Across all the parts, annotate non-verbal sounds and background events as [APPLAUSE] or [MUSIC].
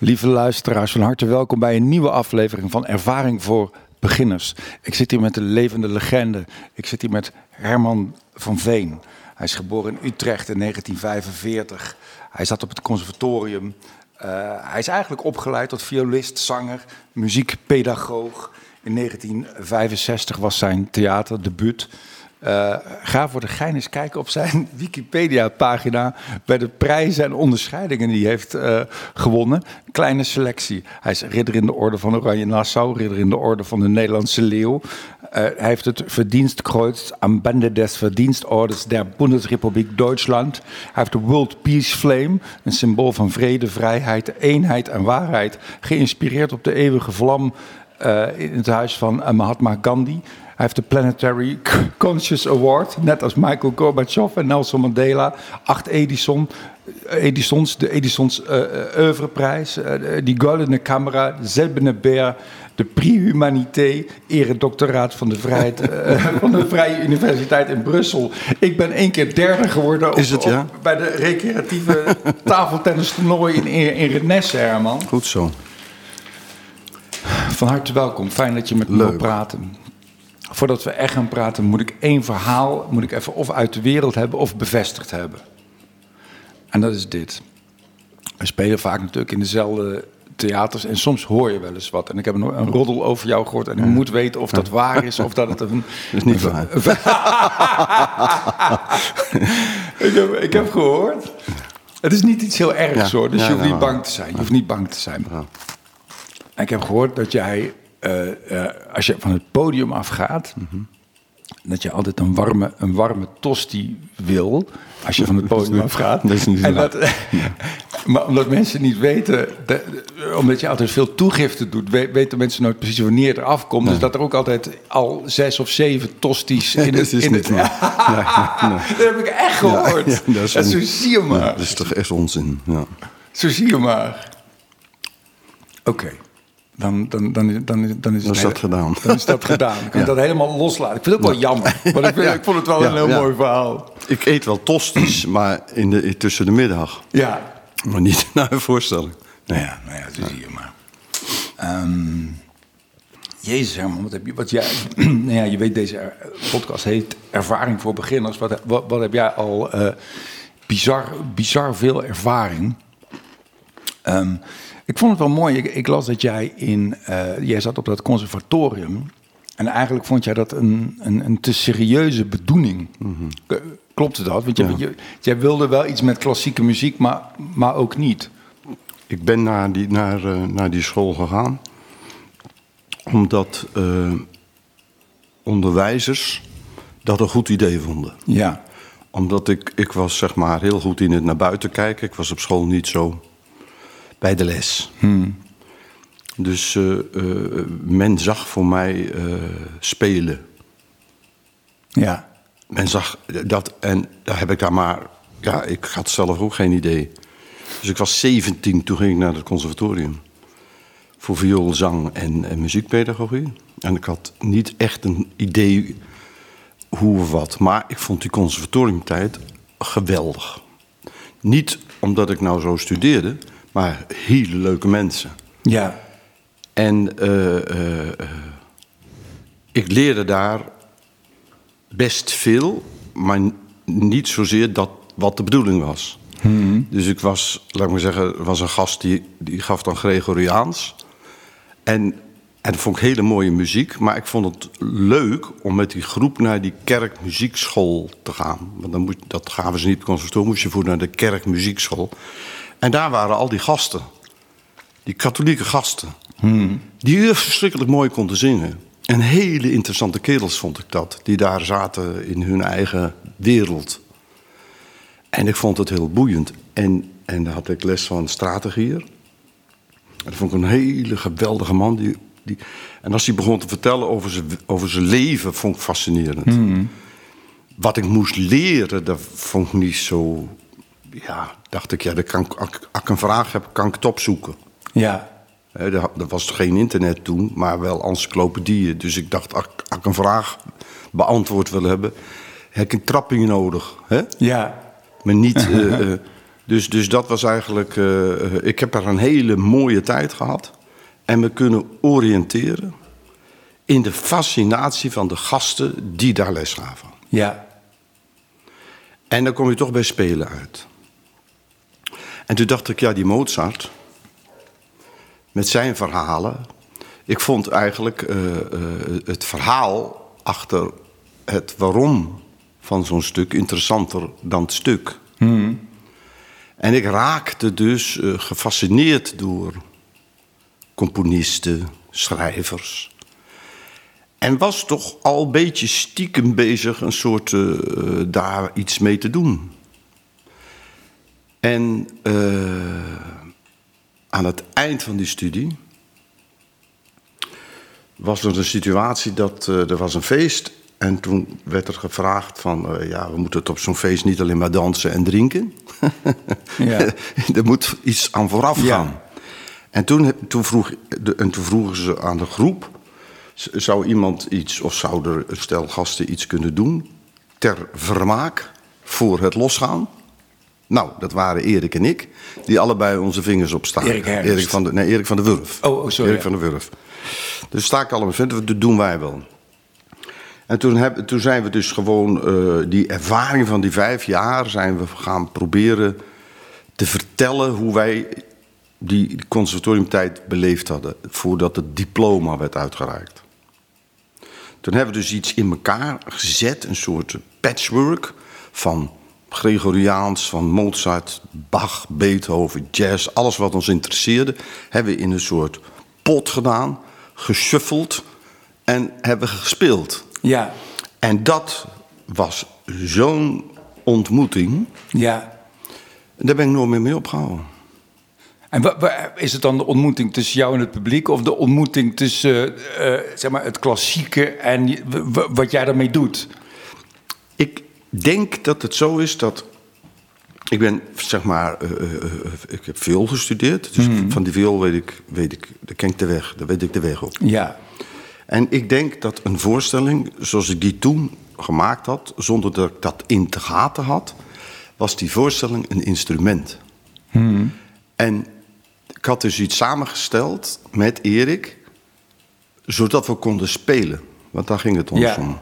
Lieve luisteraars, van harte welkom bij een nieuwe aflevering van Ervaring voor Beginners. Ik zit hier met de levende legende. Ik zit hier met Herman van Veen. Hij is geboren in Utrecht in 1945. Hij zat op het conservatorium. Uh, hij is eigenlijk opgeleid tot violist, zanger, muziekpedagoog. In 1965 was zijn theaterdebuut. Uh, ga voor de gein eens kijken op zijn [LAUGHS] Wikipedia-pagina bij de prijzen en onderscheidingen die hij heeft uh, gewonnen. Kleine selectie. Hij is ridder in de orde van Oranje Nassau, ridder in de orde van de Nederlandse Leeuw. Uh, hij heeft het Verdienstkreuz am Bande des Verdienstordens der Bundesrepublik Duitsland. Hij heeft de World Peace Flame, een symbool van vrede, vrijheid, eenheid en waarheid. Geïnspireerd op de eeuwige vlam in het huis van Mahatma Gandhi. Hij heeft de Planetary Conscious Award, net als Michael Gorbachev en Nelson Mandela. Acht Edison, Edisons, de Edisons uh, oeuvreprijs, uh, die Goldene Camera, de Zelbene Bear, de Prix Humanité, eredoctoraat van de, vrijheid, uh, [LAUGHS] van de Vrije Universiteit in Brussel. Ik ben één keer derde geworden op, Is het, ja? op, bij de recreatieve [LAUGHS] tafeltennis toernooi in, in Renesse, Herman. Goed zo. Van harte welkom, fijn dat je met me wil praten. Voordat we echt gaan praten, moet ik één verhaal moet ik even of uit de wereld hebben of bevestigd hebben. En dat is dit. We spelen vaak natuurlijk in dezelfde theaters en soms hoor je wel eens wat. En ik heb een, een roddel over jou gehoord en ik moet weten of dat waar is of dat het een... [LAUGHS] Dat is niet waar. [LAUGHS] ik, heb, ik heb gehoord. Het is niet iets heel ergs hoor, dus ja, je hoeft nou, niet bang te zijn. Je hoeft niet bang te zijn. Ja. Ik heb gehoord dat jij, als je van het podium afgaat, dat je altijd een warme, een warme tosti wil als je van het podium afgaat. dat is niet waar. dat, [LAUGHS] maar omdat mensen niet weten, de- omdat je altijd veel toegifte doet, we- weten mensen nooit precies wanneer het eraf komt. Dus dat er ook altijd al zes of zeven tosties in dat het... is in niet het. Nee, nee. [LAUGHS] Dat heb ik echt gehoord. Ja, ja, dat is en zo zie je maar. Dat is toch echt onzin. Ja. Zo zie je maar. Oké. Dan, dan, dan, is- dan, dan is het Dan is hele- dat gedaan. Dan is dat gedaan. [LAUGHS] Ik kan Ja. dat helemaal loslaten. Ik vind het ook wel jammer. Want ik, [LAUGHS] vind- Ja. ik vond het wel Ja, een heel mooi verhaal. Ik eet wel tosties, [CLEARS THROAT] maar in de, tussen de middag. Ja. Maar niet [LAUGHS] naar een voorstelling. Nou ja, nou ja, zo zie je maar. Ehm, Jezus Herman, wat heb je... Wat jij, [CLEARS THROAT] nou ja, je weet, deze podcast heet Ervaring voor Beginners. Wat, wat, wat heb jij al eh, bizar, bizar veel ervaring? Ehm, ik vond het wel mooi. Ik, ik las dat jij in... eh, jij zat op dat conservatorium. En eigenlijk vond jij dat een, een, een te serieuze bedoeling. K- Klopte dat? Want je, Ja. je- jij wilde wel iets met klassieke muziek, maar, maar ook niet. Ik ben naar die, naar, eh, naar die school gegaan. Omdat eh, onderwijzers dat een goed idee vonden. Ja. Omdat ik, ik was zeg maar heel goed in het naar buiten kijken. Ik was op school niet zo bij de les. Dus eh, eh, men zag voor mij eh, spelen. Ja. Men zag dat en daar heb ik daar maar... Ja, ik had zelf ook geen idee. Dus ik was 17, toen ging ik naar het conservatorium. Voor viool, zang en, en muziekpedagogie. En ik had niet echt een idee hoe of wat. Maar ik vond die conservatoriumtijd geweldig. Niet omdat ik nou zo studeerde, maar hele leuke mensen. Ja. En eh, eh, eh, ik leerde daar best veel, maar niet zozeer dat wat de bedoeling was. Dus ik was, laat ik maar zeggen, was een gast die, die gaf dan Gregoriaans. En, en dat vond ik hele mooie muziek, maar ik vond het leuk om met die groep naar die kerkmuziekschool te gaan. Want dan moet, dat gaven ze niet op conservatorium, moest je voor naar de kerkmuziekschool. En daar waren al die gasten, die katholieke gasten, die heel verschrikkelijk mooi konden zingen. En hele interessante kerels vond ik dat, die daar zaten in hun eigen wereld. En ik vond het heel boeiend. En, en daar had ik les van strategier. En dat vond ik een hele geweldige man. Die, die, en als hij begon te vertellen over zijn, over zijn leven, vond ik fascinerend. Wat ik moest leren, dat vond ik niet zo... Ja, dacht ik, ja, dat kan, ik- als ik- een vraag heb, kan ik het opzoeken. Ja. Hè, Er er was geen internet toen, maar wel encyclopedieën. Dus ik dacht, als ik- als ik een vraag beantwoord wil hebben... heb ik een trapping nodig. Hè? Ja. Maar niet, [LAUGHS] eh, eh, Dus, dus dat was eigenlijk. eh, ik heb er een hele mooie tijd gehad. En me kunnen oriënteren in de fascinatie van de gasten die daar les gaven. Ja. En dan kom je toch bij spelen uit. En toen dacht ik, ja, die Mozart, met zijn verhalen. Ik vond eigenlijk eh, eh, het verhaal achter het waarom van zo'n stuk interessanter dan het stuk. En ik raakte dus eh, gefascineerd door componisten, schrijvers. En was toch al een beetje stiekem bezig een soort daar iets mee te doen. En eh, aan het eind van die studie was er een situatie dat eh, er was een feest en toen werd er gevraagd van eh, ja we moeten het op zo'n feest niet alleen maar dansen en drinken. [LAUGHS] Ja. er moet iets aan vooraf Ja. gaan. En toen, toen, vroeg, de- en toen vroegen ze aan de groep: zou iemand iets, of zou er stel gasten iets kunnen doen ter vermaak voor het losgaan? Nou, dat waren Erik en ik, die allebei onze vingers opstaken. Erik. Erik van de, nee, Erik van de Wurf. Oh, oh, sorry, Erik ja. van de Wurf. Dus sta ik allemaal vinden, dat doen wij wel. En toen, heb, toen zijn we dus gewoon eh, die ervaring van die vijf jaar zijn we gaan proberen te vertellen hoe wij die conservatoriumtijd beleefd hadden voordat het diploma werd uitgereikt. Toen hebben we dus iets in elkaar gezet, een soort patchwork van Gregoriaans, van Mozart, Bach, Beethoven, jazz, alles wat ons interesseerde, hebben we in een soort pot gedaan, geshuffeld en hebben gespeeld. Ja. En dat was zo'n ontmoeting, Ja. daar ben ik nooit meer mee opgehouden. En is het dan de ontmoeting tussen jou en het publiek... of de ontmoeting tussen eh, eh, zeg maar het klassieke en wat jij daarmee doet? Ik denk dat het zo is dat. Ik ben, zeg maar, eh, eh, eh, ik heb viool gestudeerd. Dus van die viool weet ik, weet ik, daar ken ik de weg, daar weet ik de weg op. Ja. En ik denk dat een voorstelling, zoals ik die toen gemaakt had, zonder dat ik dat in te gaten had, was die voorstelling een instrument. En ik had dus iets samengesteld met Erik, zodat we konden spelen. Want daar ging het ons Ja. om.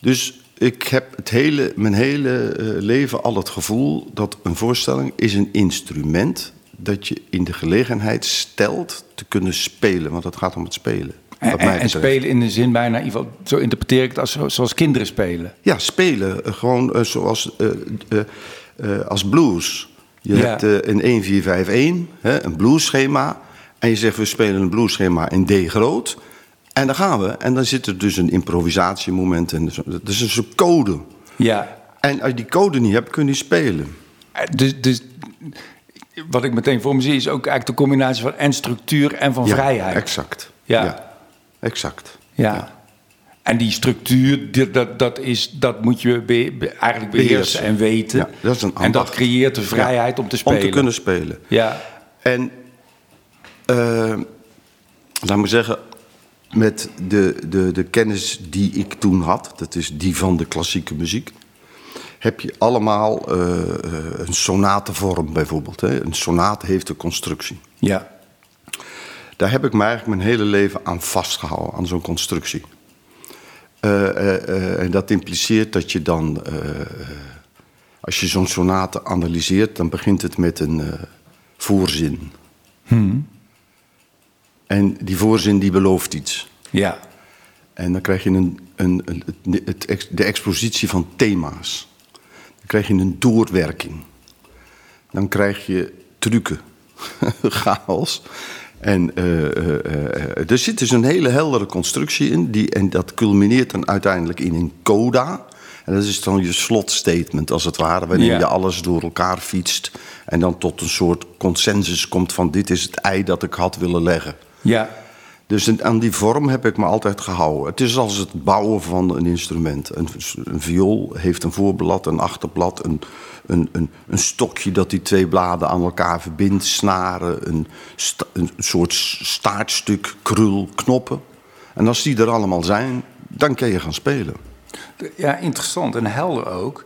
Dus ik heb het hele, mijn hele eh, leven al het gevoel dat een voorstelling is een instrument dat je in de gelegenheid stelt te kunnen spelen. Want het gaat om het spelen. En, en, spelen in de zin bijna, in ieder geval, zo interpreteer ik het als, zo- zoals kinderen spelen. Ja, spelen. eh, gewoon eh, zoals als blues. Je Ja. hebt een 1-4-5-1, hè, een bluesschema. En je zegt, we spelen een bluesschema in D groot. En dan gaan we. En dan zit er dus een improvisatiemoment. Dat is een soort code. Ja. En als je die code niet hebt, kun je niet spelen. Eh, Dus, dus wat ik meteen voor me zie is ook eigenlijk de combinatie van en structuur en van Ja, vrijheid. Exact. Ja. exact. Ja. En die structuur, dat, dat, is, dat moet je be- eigenlijk beheersen, en weten. Ja, dat is een en dat creëert de vrijheid om te spelen. Om te kunnen spelen. Ja. En eh, laat me zeggen, met de, de, de kennis die ik toen had, dat is die van de klassieke muziek, heb je allemaal eh, eh, een sonatenvorm bijvoorbeeld. Hè? Een sonate heeft een constructie. Ja. Daar heb ik me eigenlijk mijn hele leven aan vastgehouden, aan zo'n constructie. Eh, en dat impliceert dat je dan, als je zo'n sonate analyseert, dan begint het met een voorzin. En die voorzin die belooft iets. Ja. En dan krijg je een, een, een, het- de expositie van thema's. Dan krijg je een doorwerking. Dan krijg je trucken, [LAUGHS] chaos. En eh, er zit dus een hele heldere constructie in. Die, en dat culmineert dan uiteindelijk in een coda. En dat is dan je slotstatement, als het ware, waarin Ja. je alles door elkaar fietst. En dan tot een soort consensus komt van dit is het ei dat ik had willen leggen. Ja. Dus aan die vorm heb ik me altijd gehouden. Het is als het bouwen van een instrument. Een, een viool heeft een voorblad, een achterblad, een, een, een, een stokje dat die twee bladen aan elkaar verbindt, snaren, een, sta- een soort staartstuk, krul, knoppen. En als die er allemaal zijn, dan kun je gaan spelen. Ja, interessant en helder ook.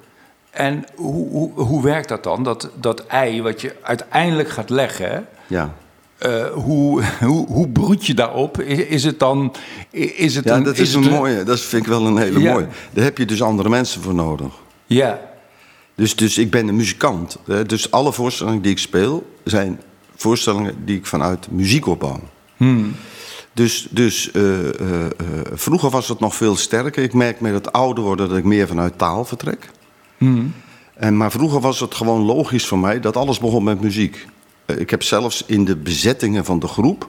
En hoe, hoe, hoe werkt dat dan? Dat, dat ei wat je uiteindelijk gaat leggen, Ja. Eh, hoe, hoe, hoe broed je daarop? Is, is het dan. Is het Ja, een, dat is, een mooie. Dat vind ik wel een hele Ja. mooie. Daar heb je dus andere mensen voor nodig. Ja, Dus, dus ik ben een muzikant. Dus alle voorstellingen die ik speel zijn voorstellingen die ik vanuit muziek opbouw. Dus, dus eh, eh, vroeger was het nog veel sterker. Ik merk met het ouder worden dat ik meer vanuit taal vertrek. En, maar vroeger was het gewoon logisch voor mij dat alles begon met muziek. Eh, Ik heb zelfs in de bezettingen van de groep...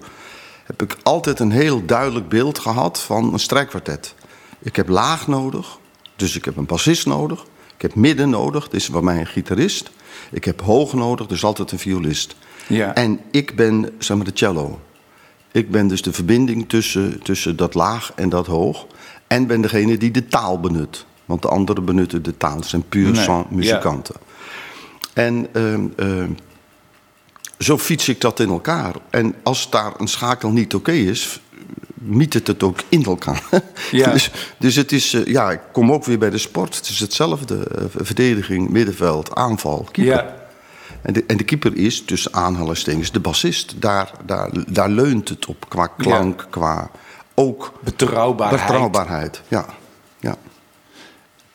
heb ik altijd een heel duidelijk beeld gehad van een strijkkwartet. Ik heb laag nodig, dus ik heb een bassist nodig. Ik heb midden nodig, dus bij mij een gitarist. Ik heb hoog nodig, dus altijd een violist. Ja. En ik ben, zeg maar, de cello. Ik ben dus de verbinding tussen, tussen dat laag en dat hoog. En ben degene die de taal benut. Want de anderen benutten de taal. Het zijn puur Nee, muzikanten. En ehm, ehm, zo fiets ik dat in elkaar. En als daar een schakel niet oké is, miet het het ook in elkaar. [LAUGHS] Ja. dus, dus het is, eh, ja, ik kom ook weer bij de sport. Het is hetzelfde. eh, verdediging, middenveld, aanval, keeper. ja, En de, en de keeper is, tussen aanhalingstekens, de bassist. Daar, daar, daar leunt het op, qua klank, qua ook betrouwbaarheid. betrouwbaarheid. Ja, ja.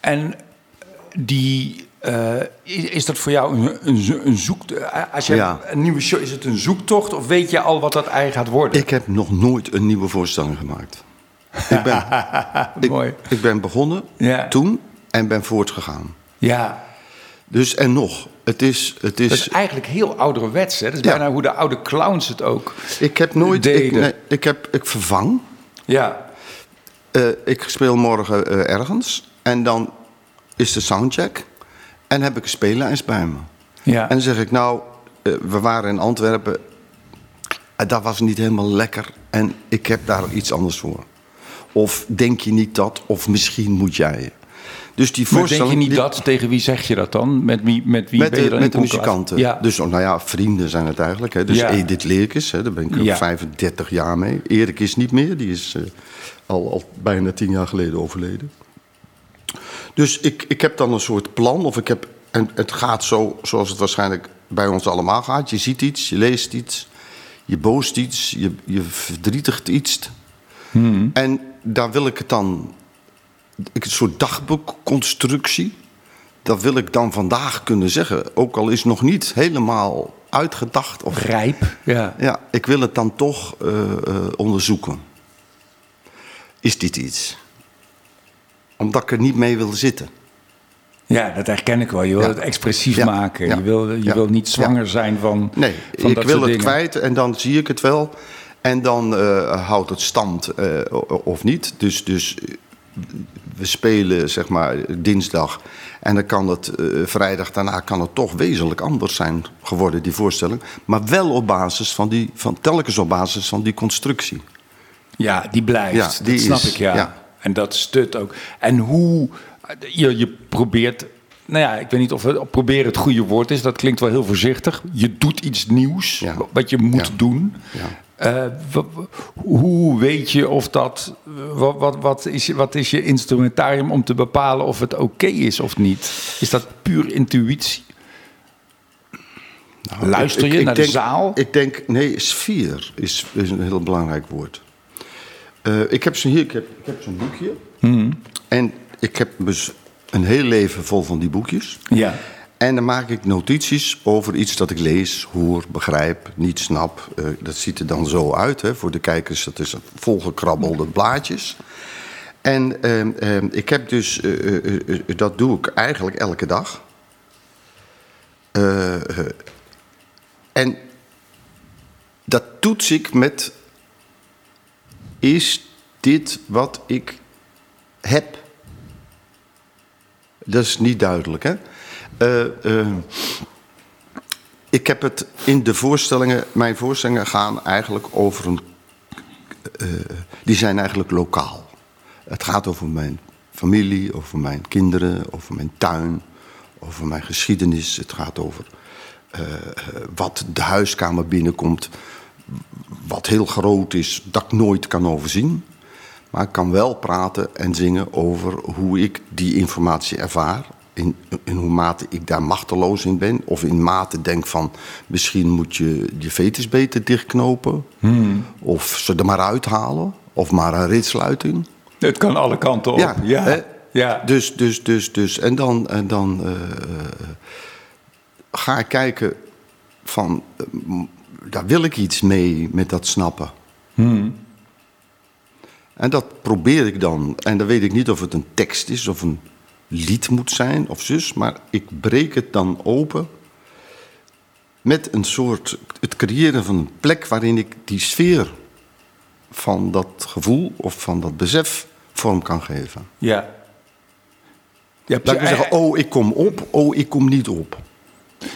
En die. Eh, is, dat voor jou een, een, zo- een zoek... eh, Als je Ja. een nieuwe show... Is het een zoektocht of weet je al wat dat ei gaat worden? Ik heb nog nooit een nieuwe voorstelling gemaakt. Ik ben, [LAUGHS] ik, Mooi. ik ben begonnen Ja. toen en ben voortgegaan. Ja, Dus en nog, het is... Het is, dat is eigenlijk heel ouderwets. Hè? Dat is Ja. bijna hoe de oude clowns het ook ik heb nooit... Ik, nee, ik, heb, ik vervang. Ja, Eh, ik speel morgen ergens. En dan is de soundcheck. En heb ik een speellijst bij me. ja. En dan zeg ik, nou, eh, we waren in Antwerpen. En dat was niet helemaal lekker. En ik heb daar iets anders voor. Of denk je niet dat? Of misschien moet jij. Dus die maar denk voorstelling... je niet dat? Tegen wie zeg je dat dan? Met wie, met wie met ben je de, dan met de muzikanten. Ja. Dus oh, nou ja, vrienden zijn het eigenlijk. Hè. Dus Ja. Edith Leerkes, hè, daar ben ik Ja. 35 jaar mee. Erik is niet meer, die is eh, al, al bijna tien jaar geleden overleden. Dus ik, ik heb dan een soort plan, of ik heb, en het gaat zo zoals het waarschijnlijk bij ons allemaal gaat. Je ziet iets, je leest iets, je boost iets, je, je verdrietigt iets. En daar wil ik het dan, ik, een soort dagboekconstructie, dat wil ik dan vandaag kunnen zeggen. Ook al is nog niet helemaal uitgedacht. Of, Rijp. Ja. ja, ik wil het dan toch eh, eh, onderzoeken. Is dit iets? Omdat ik er niet mee wil zitten. ja, dat herken ik wel. Je wil Ja. het expressief Ja. maken. Ja. Je, wil, je wil niet zwanger zijn van, Nee, van ik dat wil het dingen. kwijt en dan zie ik het wel. En dan eh, houdt het stand eh, of niet. Dus, dus eh, we spelen zeg maar dinsdag. En dan kan het vrijdag daarna kan het toch wezenlijk anders zijn geworden, die voorstelling. Maar wel op basis van die, van, telkens op basis van die constructie. Ja, die blijft. Ja, die dat snap is- ik, ja. ja. En dat stut ook. En hoe... Je, je probeert... Nou ja, ik weet niet of het proberen het goede woord is. Dat klinkt wel heel voorzichtig. Je doet iets nieuws, Ja. wat je moet Ja. doen. Ja. Eh, hoe weet je of dat... Wat, wat, wat, is, je- wat is je instrumentarium om te bepalen of het oké is of niet? Is dat puur intuïtie? Luister Ik- je ik naar denk, de zaal? Ik denk, nee, sfeer is, is een heel belangrijk woord. Eh, ik heb zo'n hier, ik heb, ik heb zo'n boekje. Mhm. En ik heb dus een heel leven vol van die boekjes. Ja. En dan maak ik notities over iets dat ik lees, hoor, begrijp, niet snap. Eh, dat ziet er dan zo uit hè, voor de kijkers. Dat is volgekrabbelde blaadjes. En ehm, ehm, ik heb dus, eh, dat doe ik eigenlijk elke dag. En dat toets ik met: is dit wat ik heb? Dat is niet duidelijk, hè? Eh, eh, ik heb het in de voorstellingen, mijn voorstellingen gaan eigenlijk over een. eh, die zijn eigenlijk lokaal. Het gaat over mijn familie, over mijn kinderen, over mijn tuin, over mijn geschiedenis. Het gaat over wat de huiskamer binnenkomt, wat heel groot is, dat ik nooit kan overzien. Maar ik kan wel praten en zingen over hoe ik die informatie ervaar in, in hoe mate ik daar machteloos in ben. Of in mate denk van, misschien moet je je vetus beter dichtknopen. Of ze er maar uithalen. Of maar een ritsluiting. Het kan alle kanten op. Ja, Ja, hè? ja. Dus, dus, dus, dus. En dan, en dan eh, eh, ga ik kijken van, eh, daar wil ik iets mee met dat snappen. En dat probeer ik dan. En dan weet ik niet of het een tekst is of een lied moet zijn of zus. Maar ik breek het dan open met een soort, het creëren van een plek waarin ik die sfeer van dat gevoel of van dat besef vorm kan geven. ja. Je hebt Laat ik zeggen, oh, ik kom op, oh, ik kom niet op.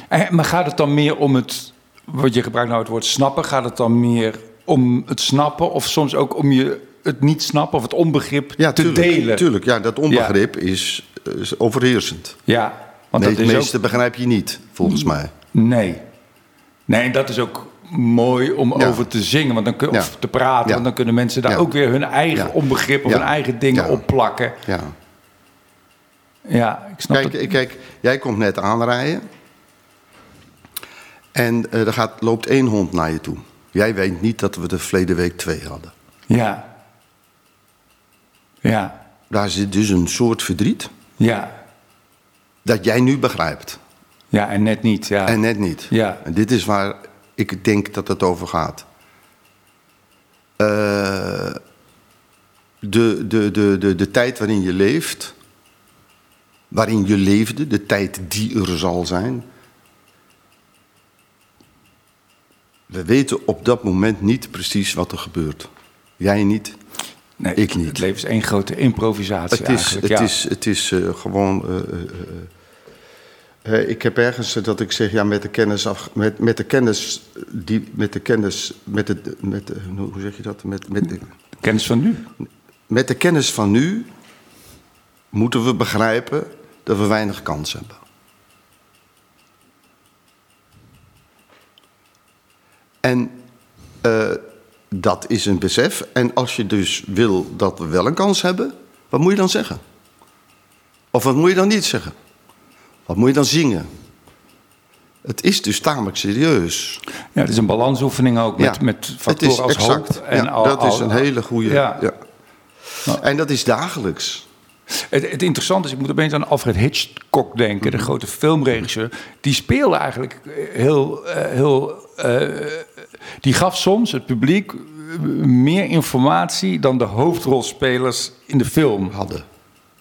Eh, Maar gaat het dan meer om het, wat je gebruikt nou het woord snappen, gaat het dan meer om het snappen of soms ook om je het niet snappen of het onbegrip Ja, te tuurlijk, delen? Tuurlijk, ja, dat onbegrip is, is overheersend. Ja, want Nee, dat het meeste ook, begrijp je niet, volgens mij. nee. Nee, en dat is ook mooi om Ja. over te zingen, want dan kun, of te praten, want dan kunnen mensen daar ook weer hun eigen onbegrip of hun eigen dingen op plakken. Ja. Ja, ik snap Kijk, het. kijk, jij komt net aanrijden. En eh, er gaat, loopt één hond naar je toe. Jij weet niet dat we de verleden week twee hadden. Ja. Ja. Daar zit dus een soort verdriet Ja. dat jij nu begrijpt. Ja, en net niet. Ja. En net niet. Ja. En dit is waar ik denk dat het over gaat. Eh, de, de, de, de, de tijd waarin je leeft, waarin je leefde, de tijd die er zal zijn. We weten op dat moment niet precies wat er gebeurt. Jij niet, nee, ik niet. Het leven is één grote improvisatie Het is, eigenlijk. het ja. is, het is eh, gewoon. eh, eh, ik heb ergens dat ik zeg, ja, met de kennis af, met, met de kennis, die, met de kennis, met de, met de, hoe zeg je dat? Met, met, de, Kennis van nu. met de kennis van nu moeten we begrijpen dat we weinig kans hebben. En eh, dat is een besef. En als je dus wil dat we wel een kans hebben, wat moet je dan zeggen? Of wat moet je dan niet zeggen? Wat moet je dan zingen? Het is dus tamelijk serieus. Ja, het is een balansoefening ook met, Ja, met factoren als exact. hoop. En Ja, al, dat is al- een hele goede. Ja. Ja. Nou. En dat is dagelijks. Het, het interessante is, ik moet opeens aan Alfred Hitchcock denken, de grote filmregisseur. Die speelde eigenlijk heel, eh, heel eh, die gaf soms het publiek eh, meer informatie dan de hoofdrolspelers in de film Hadden.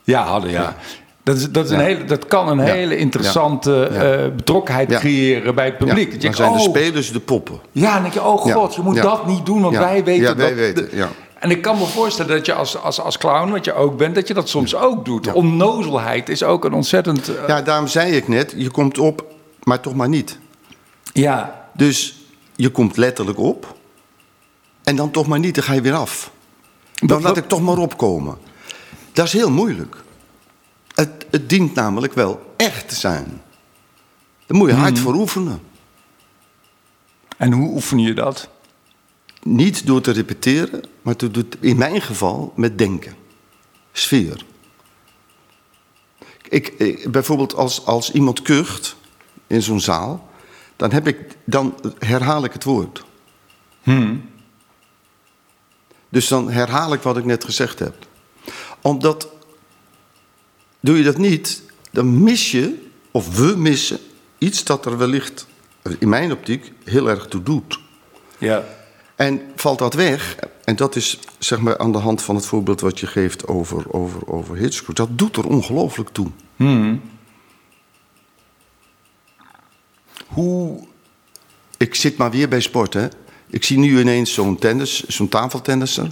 ja, hadden. Ja. Dat, is, dat, is een hele, dat kan een Ja. hele interessante eh, betrokkenheid creëren bij het publiek. Dat je dan zijn de oh, spelers de poppen. Ja, dan denk je, oh god, je moet dat niet doen, want wij weten Ja, dat... wij weten, ja. En ik kan me voorstellen dat je als, als, als clown, wat je ook bent, dat je dat soms ook doet. Onnozelheid is ook een ontzettend... eh, Ja, daarom zei ik net, je komt op, maar toch maar niet. ja, Dus je komt letterlijk op. En dan toch maar niet, dan ga je weer af. Dan laat ik toch maar opkomen. Dat is heel moeilijk. Het, het dient namelijk wel echt te zijn. Daar moet je hard Hmm. voor oefenen. En hoe oefen je dat? Niet door te repeteren, maar te in mijn geval met denken. Sfeer. Ik, ik, bijvoorbeeld als, als iemand kucht in zo'n zaal, dan, heb ik, dan herhaal ik het woord. Dus dan herhaal ik wat ik net gezegd heb. Omdat, doe je dat niet, dan mis je, of we missen, iets dat er wellicht, in mijn optiek, heel erg toe doet. Ja. En valt dat weg, en dat is zeg maar aan de hand van het voorbeeld wat je geeft over, over, over Hitchcock, dat doet er ongelooflijk toe. Hoe... Ik zit maar weer bij sport, hè. Ik zie nu ineens zo'n tennis, zo'n tafeltennisser,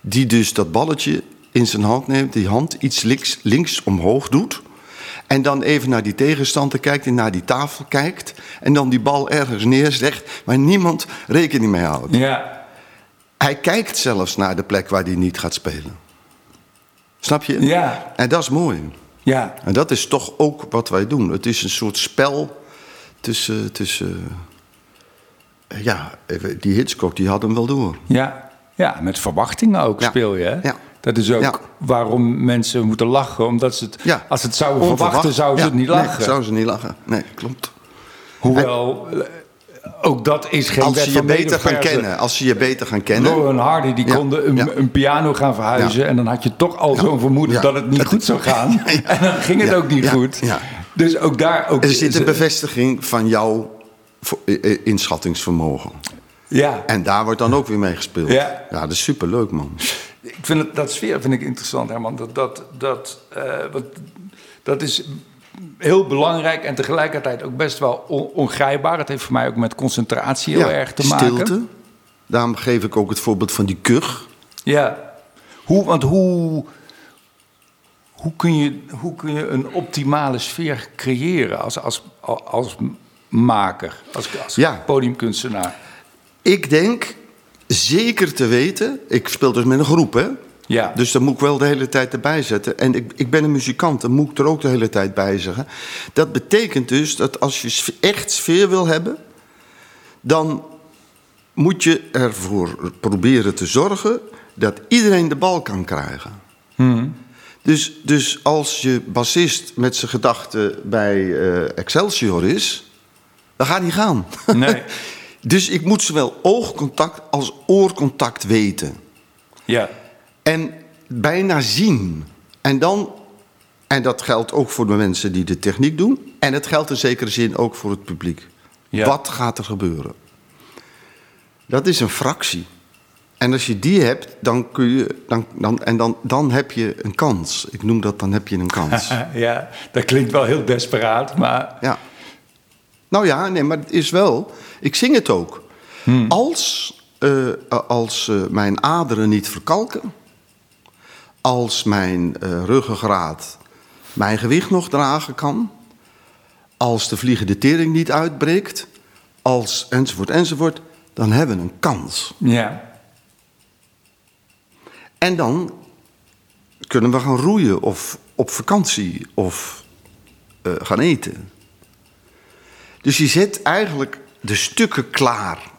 die dus dat balletje in zijn hand neemt, die hand iets links, links omhoog doet, en dan even naar die tegenstander kijkt en naar die tafel kijkt, en dan die bal ergens neerzegt, waar niemand rekening mee houdt. Ja. Hij kijkt zelfs naar de plek waar hij niet gaat spelen. Snap je? Ja. En dat is mooi. Ja. En dat is toch ook wat wij doen. Het is een soort spel tussen. tussen ja, even- die Hitchcock die had hem wel door. Ja. Ja, met verwachtingen ook Ja. speel je, hè? Ja. Dat is ook Ja. waarom mensen moeten lachen. Omdat ze het, Ja. als ze het zouden Onverwacht. verwachten, zouden ze Ja, het niet Nee, lachen. zouden ze niet lachen. Nee, klopt. Hoewel, eh, ook dat is geen Als ze je van beter gaan kennen. Als ze je beter gaan kennen. Laurel en Hardy die Ja, konden een, ja. een piano gaan verhuizen. Ja. En dan had je toch al zo'n vermoeden Ja. dat het niet goed zou gaan. [LAUGHS] En dan ging het Ja. ook niet Ja. goed. Dus ook daar... Ook, Er zit een bevestiging van jouw inschattingsvermogen. Ja, En daar wordt dan ook weer mee gespeeld. Ja. ja dat is superleuk, man. ik vind het, dat sfeer vind ik interessant, Herman. Dat, dat, dat, eh, wat, dat is heel belangrijk en tegelijkertijd ook best wel on- ongrijpbaar. Het heeft voor mij ook met concentratie heel ja, erg te maken. stilte. Daarom geef ik ook het voorbeeld van die kuch. Ja. Hoe, want hoe, hoe, kun je, hoe kun je een optimale sfeer creëren als, als, als maker, als, als Ja. podiumkunstenaar? Ik denk zeker te weten. Ik speel dus met een groep, hè? Ja. Dus daar moet ik wel de hele tijd erbij zetten. En ik, ik ben een muzikant, dan moet ik er ook de hele tijd bij zeggen. Dat betekent dus dat als je echt sfeer wil hebben, dan moet je ervoor proberen te zorgen dat iedereen de bal kan krijgen. Dus, dus als je bassist met zijn gedachten bij eh, Excelsior is, dan gaat hij gaan. Nee. [LAUGHS] dus ik moet zowel oogcontact als oorcontact weten. Ja. En bijna zien. En dan, en dat geldt ook voor de mensen die de techniek doen. En het geldt in zekere zin ook voor het publiek. Ja. Wat gaat er gebeuren? Dat is een fractie. En als je die hebt, dan kun je. Dan, dan, en dan, dan heb je een kans. Ik noem dat dan heb je een kans. [LAUGHS] ja, dat klinkt wel heel desperaat, maar Ja. Nou ja, nee, maar het is wel. Ik zing het ook. Als, eh, als eh, mijn aderen niet verkalken. Als mijn eh, ruggengraat mijn gewicht nog dragen kan. Als de vliegende tering niet uitbreekt. Als enzovoort enzovoort. Dan hebben we een kans. ja. En dan kunnen we gaan roeien of op vakantie of eh, gaan eten. Dus je zet eigenlijk de stukken klaar.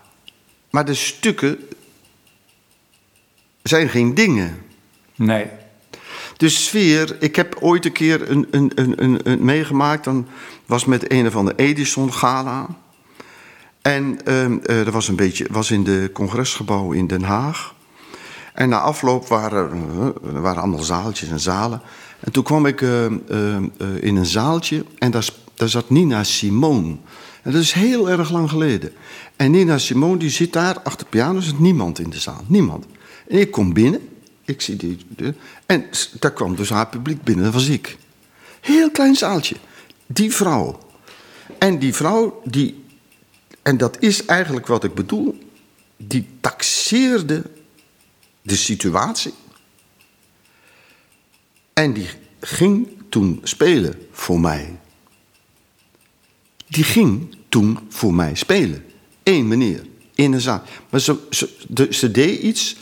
Maar de stukken zijn geen dingen. Nee. De sfeer, ik heb ooit een keer een, een, een, een, meegemaakt. Dan was met een van de Edison Gala. En ehm, eh, dat was een beetje, was in de congresgebouw in Den Haag. En na afloop waren eh, er waren allemaal zaaltjes en zalen. En toen kwam ik eh, eh, eh, in een zaaltje en daar, daar zat Nina Simone. En dat is heel erg lang geleden. En Nina Simone die zit daar achter de piano, er zit niemand in de zaal, niemand. En ik kom binnen, ik zie die, en daar kwam dus haar publiek binnen, dat was ik. Heel klein zaaltje, die vrouw. En die vrouw, die, en dat is eigenlijk wat ik bedoel, die taxeerde de situatie. En die ging toen spelen voor mij. Die ging toen voor mij spelen. Eén meneer, in een zaal. Maar ze, ze, ze deed iets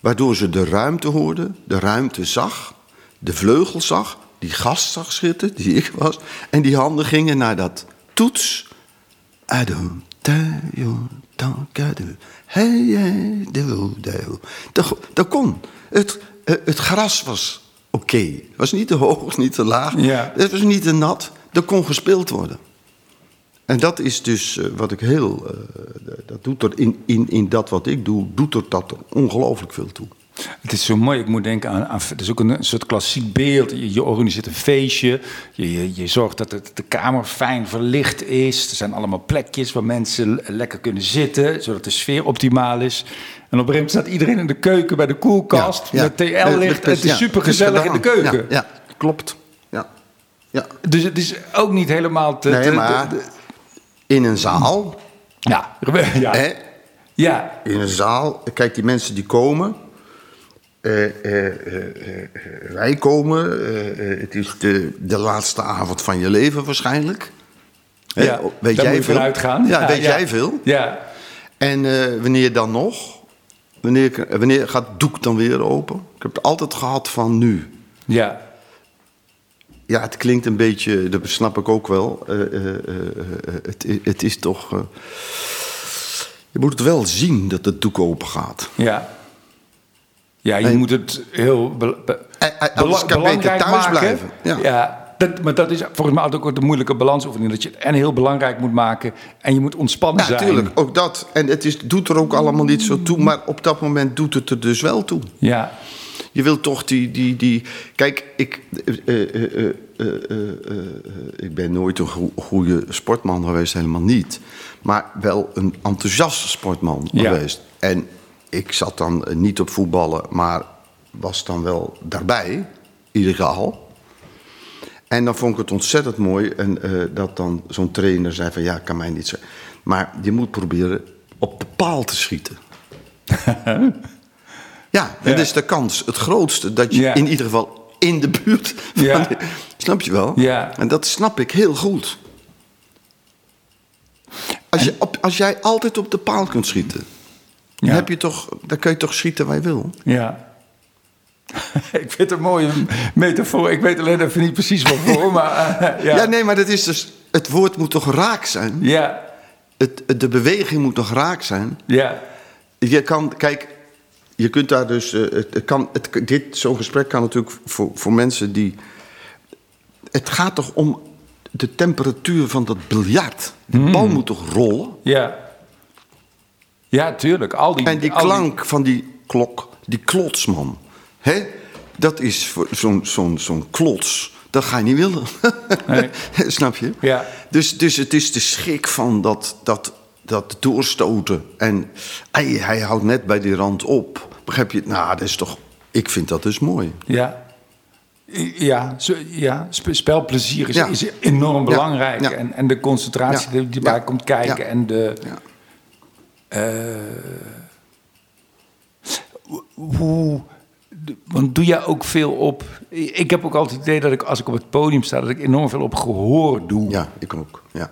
waardoor ze de ruimte hoorde, de ruimte zag, de vleugel zag, die gast zag zitten, die ik was. En die handen gingen naar dat toets. I Dat, dat kon. Het, eh, het gras was oké. Het was niet te hoog, niet te laag. Ja. Het was niet te nat. Er kon gespeeld worden. En dat is dus eh, wat ik heel. eh, dat doet er in, in, in dat wat ik doe, doet er dat ongelooflijk veel toe. Het is zo mooi. Ik moet denken aan. aan het is ook een, een soort klassiek beeld. Je, je organiseert een feestje. Je, je, je zorgt dat het, de kamer fijn verlicht is. Er zijn allemaal plekjes waar mensen le- lekker kunnen zitten. Zodat de sfeer optimaal is. En op een gegeven moment staat iedereen in de keuken bij de koelkast. Ja, ja. Met TL-licht. Het is ja, super gezellig in de keuken. Ja, ja, klopt. Ja. Ja. Dus het is ook niet helemaal te. Nee, te- maar te- in een zaal. ja, [LAUGHS] ja, Hè, ja, in een zaal. Kijk, die mensen die komen. Eh, wij komen. het is de, de laatste avond van je leven waarschijnlijk. Ja. weet jij moet veel? vanuit gaan. Ja, weet jij veel? Ja. En wanneer dan nog? Wanneer, wanneer gaat het doek dan weer open? Ik heb het altijd gehad van nu. Ja. Ja, het klinkt een beetje, dat snap ik ook wel. Het, het is toch. je moet het wel zien dat het doek open gaat. Ja. Ja, je En- moet het heel be- be- anders kan belangrijk thuis maken. blijven. Ja. dat, maar dat is volgens mij altijd ook de moeilijke balansoefening. Dat je het en heel belangrijk moet maken en je moet ontspannen Ja, zijn. natuurlijk, ook dat. En het is, doet er ook allemaal niet zo toe, maar op dat moment doet het er dus wel toe. Ja, Je wilt toch die. die, die kijk, ik, eh, eh, eh, ik ben nooit een goe- goede sportman geweest, helemaal niet. Maar wel een enthousiaste sportman Ja. geweest. En ik zat dan eh, niet op voetballen, maar was dan wel daarbij, ieder geval. En dan vond ik het ontzettend mooi en, eh, dat dan zo'n trainer zei van ja, kan mij niet zeggen. Maar je moet proberen op de paal te schieten. [LAUGHS] ja, dat is de kans, het grootste, dat je Ja. in ieder geval in de buurt van Ja. snap je wel? Ja. En dat snap ik heel goed. Als, je op, als jij altijd op de paal kunt schieten, dan, Ja. heb je toch, dan kun je toch schieten waar je wil. ja. [LAUGHS] ik vind het een mooie metafoor. Ik weet alleen even niet precies wat voor, maar eh, [LAUGHS] ja. Ja. nee, maar dat is dus, het woord moet toch raak zijn? ja, Het, de beweging moet toch raak zijn? ja, Je kan, kijk, je kunt daar dus. eh, het, kan, het, dit, zo'n gesprek kan natuurlijk voor, voor mensen die. Het gaat toch om de temperatuur van dat biljart. De Hmm. bal moet toch rollen? ja. Ja, tuurlijk. Al die, En die klank van die klok, die klotsman. Hè? Dat is voor zo'n zo'n zo'n klots. Dat ga je niet willen. Nee. [LAUGHS] Snap je? Ja. Dus, dus het is de schrik van dat, dat, dat doorstoten. En hij, hij houdt net bij die rand op. Begrijp je? Nou, dat is toch... Ik vind dat dus mooi. Ja. Ja, zo, ja, sp- spelplezier is, Ja. is enorm belangrijk. ja. En, en de concentratie die erbij ja, komt kijken. En de. Hoe, de- want doe jij ook veel op... Ik heb ook altijd het idee dat ik als ik op het podium sta... dat ik enorm veel op gehoor doe. ja, ik ook. Ja.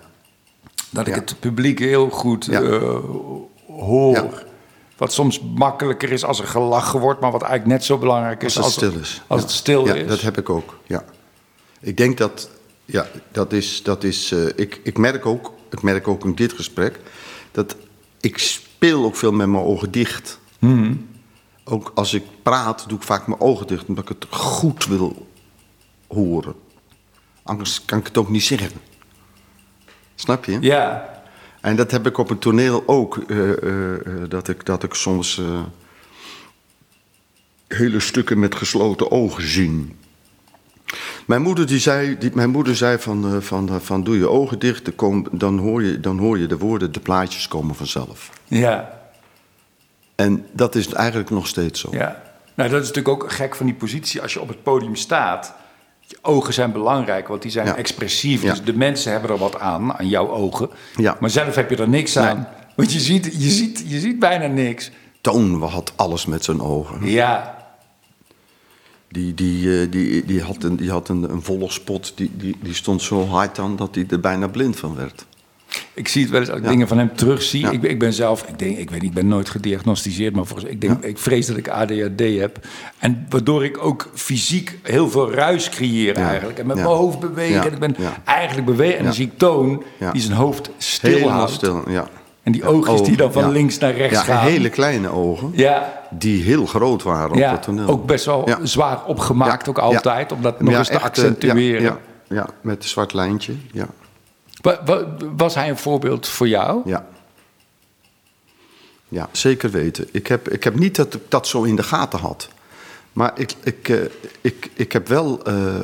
Dat ik Ja. het publiek heel goed Ja. eh, hoor. Ja. Wat soms makkelijker is als er gelachen wordt... maar wat eigenlijk net zo belangrijk is Als het stil is. Als Ja. het stil ja, is. dat heb ik ook. Ja. Ik denk dat... Ja, dat is... Dat is eh, ik, ik, merk ook, ik merk ook in dit gesprek... dat ik speel ook veel met mijn ogen dicht. Hmm. Ook als ik praat, doe ik vaak mijn ogen dicht... omdat ik het goed wil horen. Anders kan ik het ook niet zeggen. Snap je? Ja, En dat heb ik op een toneel ook. eh, eh, eh, dat, ik, dat ik soms hele stukken met gesloten ogen zie. Mijn moeder, die zei, die, mijn moeder zei van, eh, van, eh, van doe je ogen dicht, dan, kom- dan, hoor je, dan hoor je de woorden, de plaatjes komen vanzelf. ja. En dat is eigenlijk nog steeds zo. Ja, nou dat is natuurlijk ook gek van die positie als je op het podium staat. Je ogen zijn belangrijk, want die zijn Ja. expressief. Ja. Dus de mensen hebben er wat aan, aan jouw ogen. Ja. Maar zelf heb je er niks aan. Want je ziet, je, ziet, je ziet bijna niks. Toon had alles met zijn ogen. Ja, Die, die, eh, die, die had, een, die had een, een volle spot, die, die, die stond zo hard aan dat hij er bijna blind van werd. ik zie het wel eens als ik Ja. dingen van hem terugzie. Ja. Ik, ben- ik ben zelf, ik, denk, ik weet niet, ik ben nooit gediagnosticeerd, maar volgens, ik, denk, ik vrees dat ik ADHD heb. En waardoor ik ook fysiek heel veel ruis creëer eigenlijk. En met mijn hoofd bewegen. Ja. En ik ben eigenlijk bewegen. En dan zie ik Toon, die zijn hoofd stil Helemaal houdt. stil, ja. En die oogjes die dan van ja. links naar rechts ja, gaan. hele kleine ogen, Ja, die heel groot waren op het toneel. ook best wel zwaar opgemaakt, ook altijd. Om dat nog eens te echt, eh, accentueren. Ja, met een zwart lijntje, ja. Wa- wa- Was hij een voorbeeld voor jou? Ja, ja zeker weten. Ik heb, ik heb niet dat ik dat zo in de gaten had. Maar ik, ik, eh, ik, ik heb wel... eh, eh,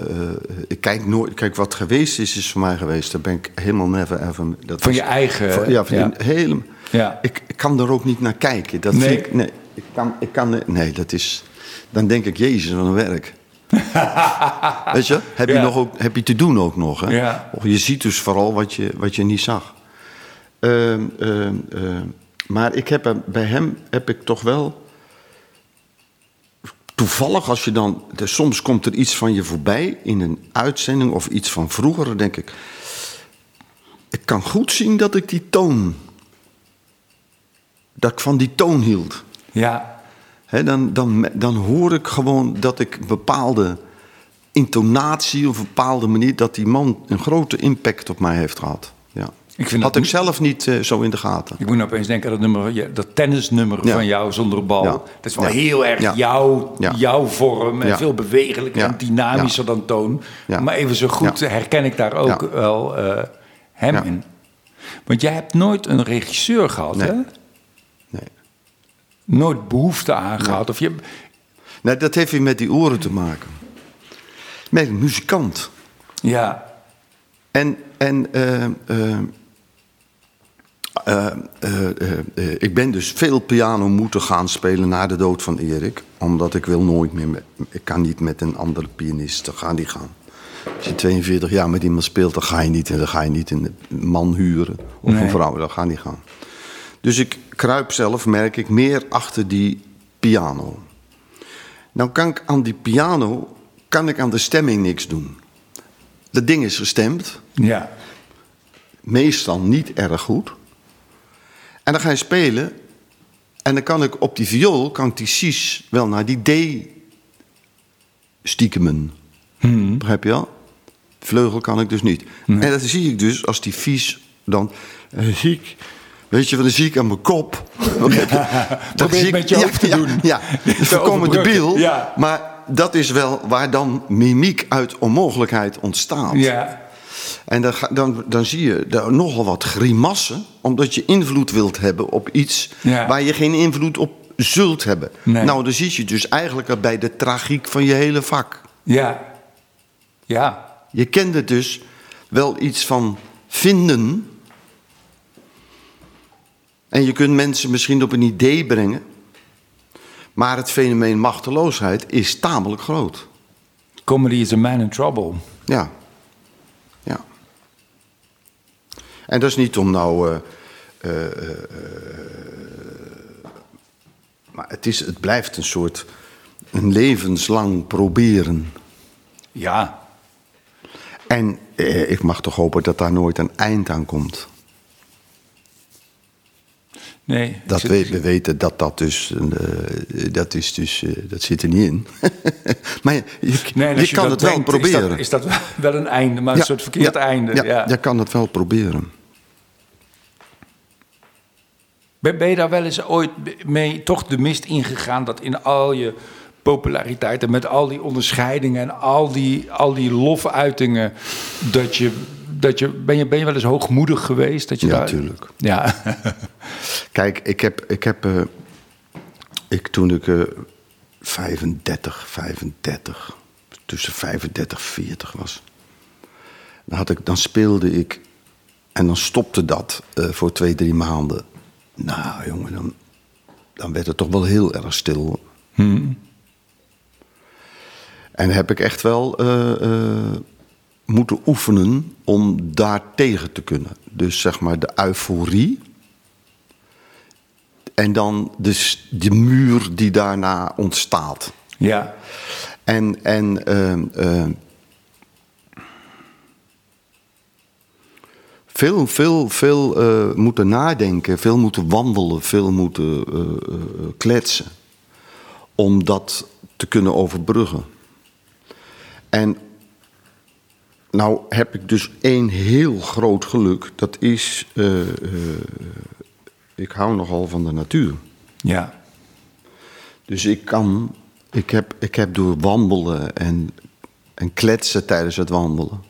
ik kijk nooit... Kijk, wat geweest is, is voor mij geweest. Daar ben ik helemaal never ever... Dat Van was- je eigen- van- ja, van ja. hele, Ja. ik, ik kan er ook niet naar kijken. Dat Nee. ik... Nee, ik kan, ik kan... Nee, dat is... Dan denk ik, jezus, wat een werk. [LAUGHS] Weet je, heb je, nog ook, heb je te doen ook nog. Hè? Ja. Of je ziet dus vooral wat je, wat je niet zag. Ehm, ehm, ehm, maar ik heb bij hem heb ik toch wel. Toevallig, als je dan. Soms komt er iets van je voorbij in een uitzending of iets van vroeger, dan denk ik. Ik kan goed zien dat ik die toon. Dat ik van die toon hield. Ja, dan, dan, dan hoor ik gewoon dat ik een bepaalde intonatie of een bepaalde manier... dat die man een grote impact op mij heeft gehad. Ja. Ik vind Had dat ik zelf niet eh, zo in de gaten. Ik moet nou opeens denken aan dat, nummer, dat tennisnummer Ja. van jou zonder bal. Ja. Dat is wel Ja. heel erg jouw, jouw vorm. En veel bewegelijker en dynamischer dan Toon. Maar even zo goed herken ik daar ook wel eh, hem in. Want jij hebt nooit een regisseur gehad, Nee. hè? Nee. Nooit behoefte aan gehad. Of je, nee, dat heeft weer met die oren te maken. Met een muzikant. ja, En, en eh, eh, eh, eh, ik ben dus veel piano moeten gaan spelen na de dood van Erik. Omdat ik wil nooit meer, met, ik kan niet met een andere pianist, dan ga niet gaan. Als je 42 jaar met iemand speelt, dan ga je niet, dan ga je niet een man huren of Nee. een vrouw, dat gaat niet gaan. Dus ik kruip zelf, merk ik, meer achter die piano. Nou kan ik aan die piano, kan ik aan de stemming niks doen. Dat ding is gestemd, ja, meestal niet erg goed. En dan ga je spelen. En dan kan ik op die viool, kan ik die Cis wel naar die D stiekemen. Begrijp je wel? Vleugel kan ik dus niet. En dat zie ik dus als die vies dan eh, zie ik, weet je wat, dan zie ik aan mijn kop. [LAUGHS] Dat Probeer het ik- met je hoofd te ja, doen. Ja, Te ja. voorkomen debiel. Ja. Maar dat is wel waar dan mimiek uit onmogelijkheid ontstaat. ja, En dan, dan, dan zie je daar nogal wat grimassen, omdat je invloed wilt hebben op iets Ja. waar je geen invloed op zult hebben. Nee. Nou, dan zie je dus eigenlijk bij de tragiek van je hele vak. ja, ja, Je kende dus wel iets van vinden. En je kunt mensen misschien op een idee brengen. Maar het fenomeen machteloosheid is tamelijk groot. comedy is a man in trouble. Ja. En dat is niet om nou. eh, eh, eh, maar het, is, het blijft een soort. Een levenslang proberen. Ja, En eh, ik mag toch hopen dat daar nooit een eind aan komt. nee. Dat zit- we, we weten dat dat dus. eh, dat, is dus eh, dat zit er niet in. [LAUGHS] maar je, je, Nee, en je kan het wel denkt, proberen. Is dat, is [LAUGHS] dat wel een einde, maar een Ja, soort verkeerd ja, einde. Ja, Ja, je kan het wel proberen. Ben, je daar wel eens ooit mee toch de mist ingegaan dat in al je populariteit en met al die onderscheidingen en al die, al die lofuitingen, dat je, dat je, ben je, ben je wel eens hoogmoedig geweest? Dat je Ja, daar, tuurlijk. Ja, [LAUGHS] Kijk, ik heb, ik heb eh, ik, toen ik eh 35, 35, tussen 35 40 was, dan, had ik, dan speelde ik en dan stopte dat eh, voor twee, drie maanden. Nou, jongen, dan, dan werd het toch wel heel erg stil. En heb ik echt wel eh, eh, moeten oefenen om daar tegen te kunnen. Dus zeg maar de euforie. En dan de, de muur die daarna ontstaat. ja, En, en ehm, veel, veel, veel eh, moeten nadenken, veel moeten wandelen, veel moeten eh, eh, kletsen. Om dat te kunnen overbruggen. En nou heb ik dus één heel groot geluk. Dat is, ik hou nogal van de natuur. ja, Dus ik kan, ik heb, ik heb door wandelen en, en kletsen tijdens het wandelen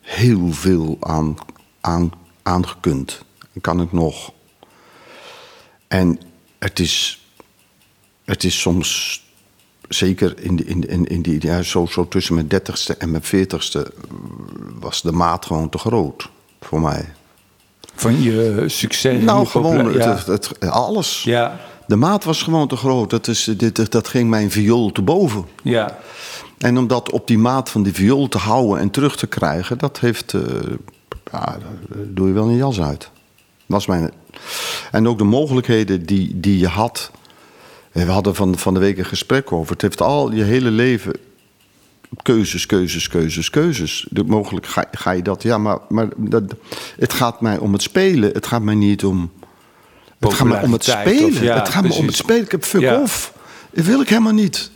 heel veel aan, aan, aangekund. Kan ik nog. En het is, het is soms, zeker in, de, in, in, in die, ja, zo, zo tussen mijn dertigste en mijn veertigste, was de maat gewoon te groot voor mij. van je succes. Nou, je gewoon popula- ja. het, het, het- alles. Ja, De maat was gewoon te groot. Dat, is, dit, dat ging mijn viool te boven. ja, En om dat op die maat van die viool te houden en terug te krijgen, dat heeft. eh, ja, doe je wel een jas uit. Was mijn. En ook de mogelijkheden die, die je had. We hadden van, van de week een gesprek over. Het heeft al je hele leven keuzes, keuzes, keuzes, keuzes. De, mogelijk ga, ga je dat. Ja, maar, maar dat, het gaat mij om het spelen. Het gaat mij niet om. Het gaat me om het spelen. of- ja, het gaat me om het spelen. Ik heb fuck Ja. off. Dat wil ik helemaal niet.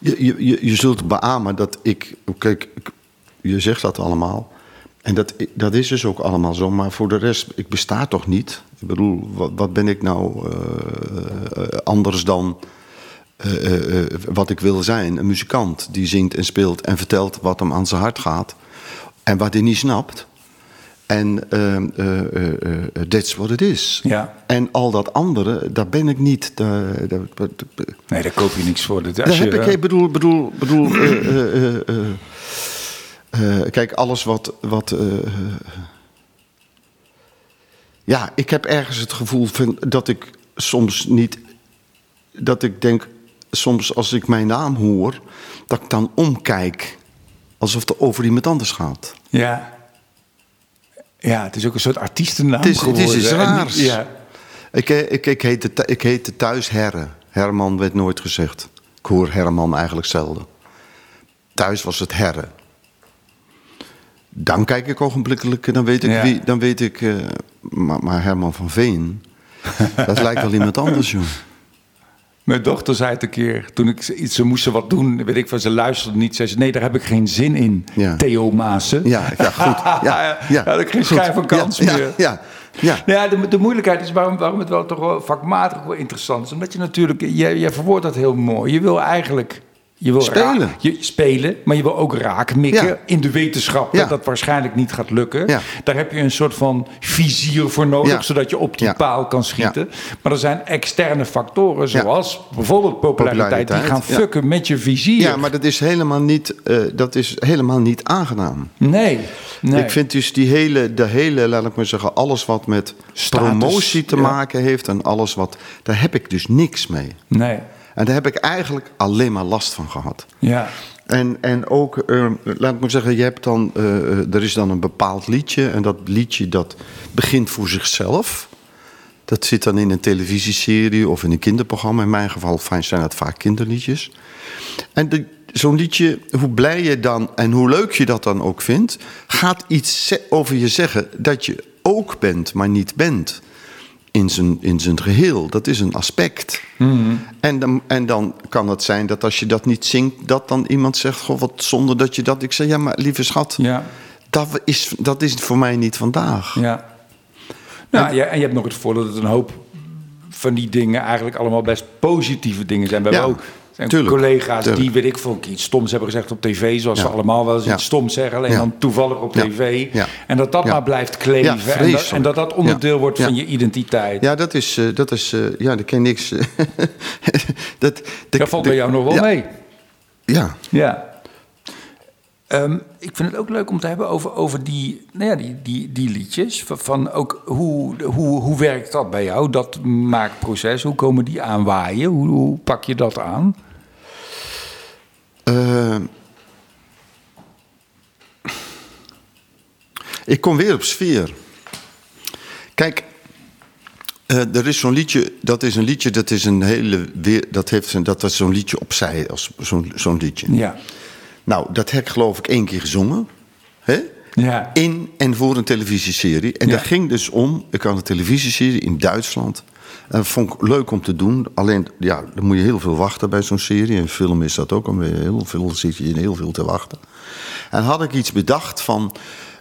Je, je, je, je zult beamen dat ik. Kijk, je zegt dat allemaal. En dat, dat is dus ook allemaal zo. Maar voor de rest, ik besta toch niet? Ik bedoel, wat, wat ben ik nou uh, anders dan uh, wat ik wil zijn? Een muzikant die zingt en speelt en vertelt wat hem aan zijn hart gaat. En wat hij niet snapt. En that's what it is. Ja. En al dat andere, daar ben ik niet. Daar, daar, nee, daar koop je niks voor. Dat, daar heb ik, ik bedoel, bedoel, bedoel uh, kijk, alles wat. wat uh, ja, ik heb ergens het gevoel van dat ik soms niet. Dat ik denk, soms als ik mijn naam hoor, dat ik dan omkijk. Alsof het over iemand anders gaat. Ja. Ja, het is ook een soort artiestennaam het is, geworden. Het is iets raars. Ja. Ik, ik, ik, heette, ik heette thuis Herre. Herman werd nooit gezegd. Ik hoor Herman eigenlijk zelden. Thuis was het Herre. Dan kijk ik ogenblikkelijk, dan weet ik Ja. wie, dan weet ik, eh, maar, maar Herman van Veen, [LAUGHS] dat lijkt wel iemand anders, joh. Mijn dochter zei het een keer, toen ik ze- iets, ze moesten wat doen, weet ik van, ze luisterde niet. Zei ze, nee, daar heb ik geen zin in, Ja. Theo Maassen. Ja, ja, goed. [LAUGHS] Ja, ja, had ik geen schijn van kans ja, meer. Ja, ja, Nou ja, de, de moeilijkheid is waarom, waarom het wel toch wel vakmatig wel interessant is. Omdat je natuurlijk, jij, jij verwoordt dat heel mooi. Je wil eigenlijk... Je wil Spelen. raak- je, spelen, maar je wil ook raakmikken Ja. in de wetenschap Ja. dat dat waarschijnlijk niet gaat lukken. Ja. Daar heb je een soort van vizier voor nodig, zodat je op die paal kan schieten. Maar er zijn externe factoren, zoals bijvoorbeeld populariteit, die gaan fucken met je vizier. ja, maar dat is helemaal niet, eh, dat is helemaal niet aangenaam. Nee, nee. Ik vind dus die hele, de hele, laat ik maar zeggen, alles wat met Status, promotie te maken heeft en alles wat, daar heb ik dus niks mee. Nee, En daar heb ik eigenlijk alleen maar last van gehad. ja. En, en ook, eh, laat ik maar zeggen, je hebt dan, eh, eh, er is dan een bepaald liedje. En dat liedje dat begint voor zichzelf. Dat zit dan in een televisieserie of in een kinderprogramma. In mijn geval zijn dat vaak kinderliedjes. En de- zo'n liedje, hoe blij je dan en hoe leuk je dat dan ook vindt... gaat iets over je zeggen dat je ook bent, maar niet bent in zijn, in zijn geheel. Dat is een aspect. En, dan, en dan kan het zijn dat als je dat niet zingt, dat dan iemand zegt: Goh, wat zonder dat je dat. Ik zeg: Ja, maar lieve schat, Ja. dat, is, dat is voor mij niet vandaag. Ja. Nou, ja, en je hebt nog het voordeel dat een hoop van die dingen eigenlijk allemaal best positieve dingen zijn. We hebben Ja, ook zijn tuurlijk, collega's die, weet ik veel, iets stoms hebben gezegd op tv, zoals Ja. ze allemaal wel eens Ja. iets stoms zeggen, alleen Ja. dan toevallig op tv. En dat dat maar blijft kleven en, dat, en dat dat onderdeel wordt van je identiteit. Ja, dat is. eh, dat is eh, ja, [LAUGHS] dat ken niks. dat, dat valt bij jou nog wel mee. Ja. Ja. Ehm, ik vind het ook leuk om te hebben over, over die, nou ja, die, die, die liedjes. Van, van ook hoe, hoe, hoe werkt dat bij jou, dat maakproces? Hoe komen die aanwaaien? Hoe, hoe pak je dat aan? Eh, ik kom weer op sfeer. Kijk, eh, er is zo'n liedje, dat is een liedje, dat is een hele, weer, dat heeft een, dat was zo'n liedje opzij, als zo'n zo'n liedje. Ja. Nou, dat heb ik geloof ik één keer gezongen. Hè? Ja. In en voor een televisieserie. En Ja. dat ging dus om, ik had een televisieserie in Duitsland. En dat vond ik leuk om te doen. Alleen, ja, dan moet je heel veel wachten bij zo'n serie. En film is dat ook. Heel veel, zit je in heel veel te wachten. En had ik iets bedacht van...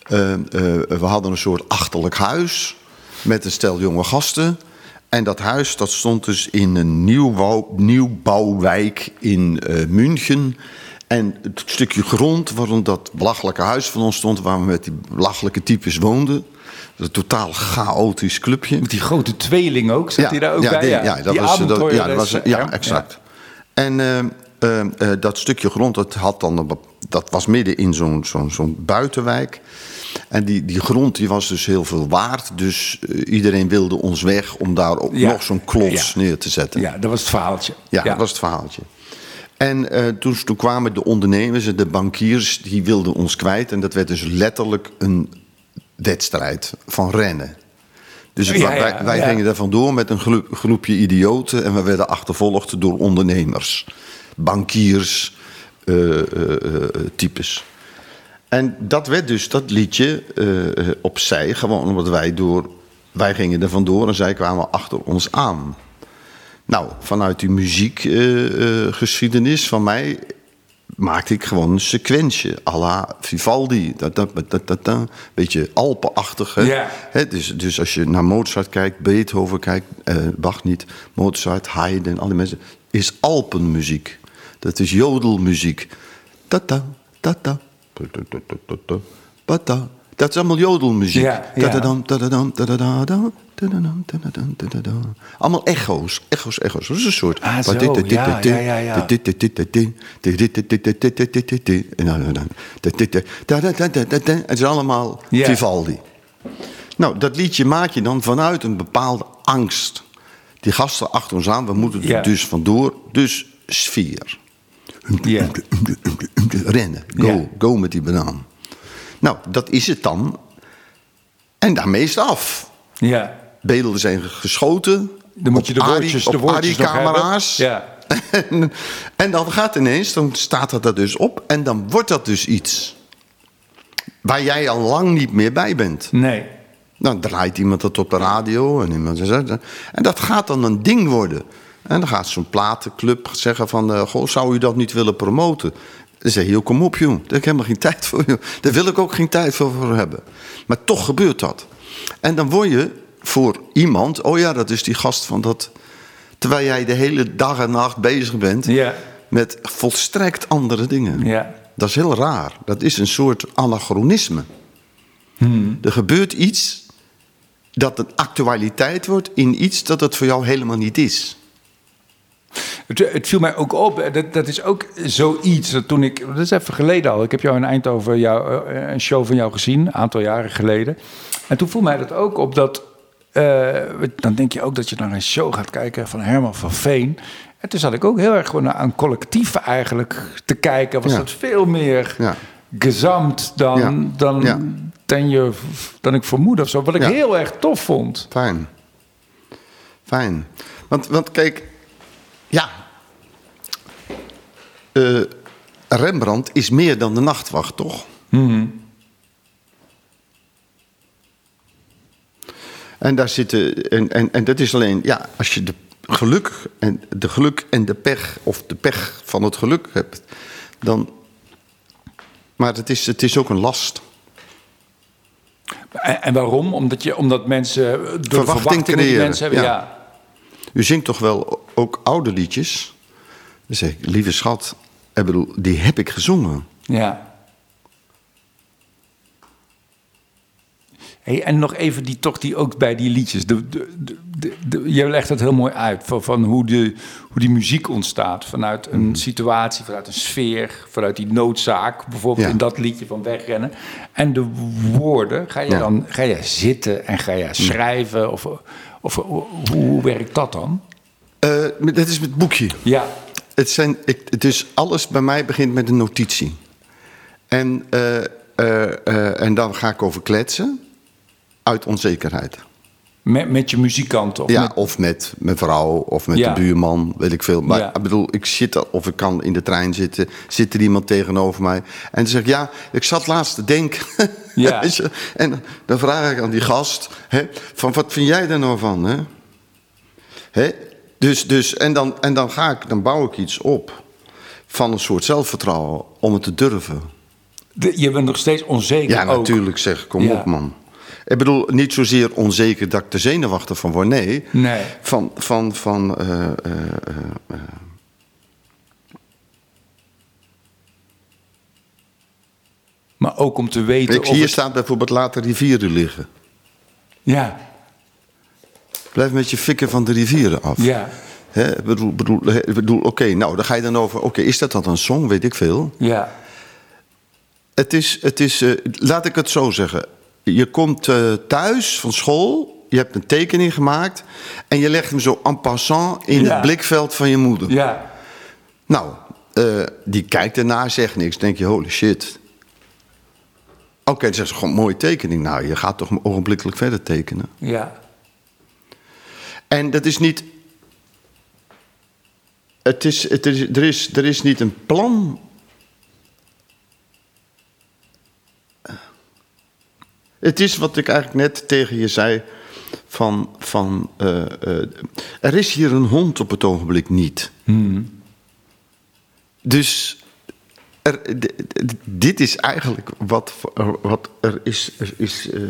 eh, eh, we hadden een soort achterlijk huis met een stel jonge gasten. En dat huis dat stond dus in een nieuwbouw, nieuwbouwwijk in eh, München. En het stukje grond waarom dat belachelijke huis van ons stond... waar we met die belachelijke types woonden... Een totaal chaotisch clubje. Met die grote tweeling ook, zat hij daar ook ja, bij? die- ja, dat die was, dat, ja, dat was, dus, ja, exact. En eh, eh, eh, dat stukje grond, dat, had dan een dat was midden in zo'n zo'n zo'n buitenwijk. En die, die grond die was dus heel veel waard. Dus eh, iedereen wilde ons weg om daar ook nog zo'n klots neer te zetten. Ja, dat was het verhaaltje. Ja, dat was het verhaaltje. En eh, toen, toen kwamen de ondernemers en de bankiers, die wilden ons kwijt. En dat werd dus letterlijk een wedstrijd van rennen. Dus Ja, wij, ja, wij ja. gingen daar vandoor met een gro- groepje idioten. En we werden achtervolgd door ondernemers, bankiers, eh, eh, eh, types. En dat werd dus dat liedje opzij, gewoon omdat wij door. Wij gingen er vandoor en zij kwamen achter ons aan. Nou, vanuit die muziekgeschiedenis van mij maakte ik gewoon een sequentje à la Vivaldi. Dat, dat, dat, dat, dat, beetje Alpenachtig. Hè? Hè, dus, dus als je naar Mozart kijkt, Beethoven kijkt, eh, Bach niet, Mozart, Haydn, al die mensen, is Alpenmuziek. Dat is jodelmuziek. Ta-ta, ta-ta, ta-ta. Dat is allemaal jodelmuziek. Ja, ja. Allemaal echo's, echo's, echo's. Dat is een soort... Ah, zo, ja, ja, ja, ja. Het is allemaal. Vivaldi. Nou, dat liedje maak je dan vanuit een bepaalde angst. Die gasten achter ons aan, we moeten er dus vandoor. Dus sfeer. Rennen, go, go met die banaan. Nou, dat is het dan. En daarmee is het af. Ja. Beelden zijn geschoten. Dan moet je de op Ari- woordjes, de woordjes nog hebben. ARRI-camera's. Ja. En, [LAUGHS] en dan gaat ineens, dan staat dat er dus op. En dan wordt dat dus iets. Waar jij al lang niet meer bij bent. Nee. Dan draait iemand dat op de radio. En, iemand en dat gaat dan een ding worden. En dan gaat zo'n platenclub zeggen van... eh, goh, zou u dat niet willen promoten? Dan zeg je, joh, kom op joh, daar heb ik helemaal geen tijd voor. Joh. Daar wil ik ook geen tijd voor, voor hebben. Maar toch gebeurt dat. En dan word je voor iemand... oh ja, dat is die gast van dat... terwijl jij de hele dag en nacht bezig bent... Ja. met volstrekt andere dingen. Ja. Dat is heel raar. Dat is een soort anachronisme. Er gebeurt iets dat een actualiteit wordt in iets dat het voor jou helemaal niet is. Het, het viel mij ook op, dat, dat is ook zoiets. Dat toen ik, dat is even geleden al. Ik heb jou in Eindhoven jou, eh, een show van jou gezien, een aantal jaren geleden. En toen viel mij dat ook op dat. eh, dan denk je ook dat je naar een show gaat kijken van Herman van Veen. En toen zat ik ook heel erg gewoon naar een collectief eigenlijk te kijken. Was Ja. dat veel meer Ja. gezamt dan, Ja. dan, dan, je, dan ik vermoed of zo. Wat ik heel erg tof vond. Fijn. Fijn. Want, want kijk, ja. Eh, Rembrandt is meer dan de nachtwacht, toch? En daar zitten. En, en, en dat is alleen, ja, als je de geluk en de geluk en de pech, of de pech van het geluk hebt, dan. Maar het is, het is ook een last. En, en waarom? Omdat, je, omdat mensen door de Verwachting verwachtingen die creëren, mensen hebben. ja. ja. U zingt toch wel ook oude liedjes? Dan zeg ik, lieve schat, die heb ik gezongen. Ja. Hey, en nog even die, toch die ook bij die liedjes. De, de, de, je legt het heel mooi uit van, van hoe, de, hoe die muziek ontstaat. Vanuit een Mm. situatie, vanuit een sfeer, vanuit die noodzaak. Bijvoorbeeld Ja. in dat liedje van wegrennen. En de woorden, ga je Ja. Mm. dan ga je zitten en ga je schrijven? Of, of hoe, hoe werkt dat dan? Eh, dat is het boekje. Ja, Het zijn, ik, is alles bij mij begint met een notitie. En, eh, eh, en dan ga ik over kletsen uit onzekerheid. met, met je muzikanten. Of ja, met, of met mijn vrouw, of met Ja. de buurman, weet ik veel. Maar Ja. ik bedoel, ik zit al- of ik kan in de trein zitten, zit er iemand tegenover mij. En dan zeg ik, ja, ik zat laatst te denken. [LAUGHS] Ja. En dan vraag ik aan die gast, hè, van wat vind jij daar nou van? Hè? Hè? Dus, dus, en dan, en dan, ga ik, dan bouw ik iets op van een soort zelfvertrouwen om het te durven. de- je bent nog steeds onzeker Ja, ook. natuurlijk zeg, kom Ja. op man. Ik bedoel, niet zozeer onzeker dat ik er zenuwachtig van word. Nee, Nee. van... van, van eh, eh, eh. Maar ook om te weten Ik, hier het- staat bijvoorbeeld laten rivieren liggen. Ja, Blijf met je fikken van de rivieren af. ja, ik bedoel, bedoel, bedoel oké, nou, dan ga je dan over... Oké, is dat dan een song? Weet ik veel. ja. Het is, het is laat ik het zo zeggen. Je komt eh, thuis van school, je hebt een tekening gemaakt... en je legt hem zo en passant in Ja. het blikveld van je moeder. Ja, Nou, eh, die kijkt ernaar, zegt niks. denk je, holy shit. Oké, dan zegt ze gewoon, mooie tekening. Nou, je gaat toch ogenblikkelijk verder tekenen. ja, En dat is niet... Het is, het is, er, is, er is niet een plan... Het is wat ik eigenlijk net tegen je zei... van, van eh, eh, er is hier een hond op het ogenblik niet. Dus er, dit is eigenlijk wat, wat er is. Er is eh,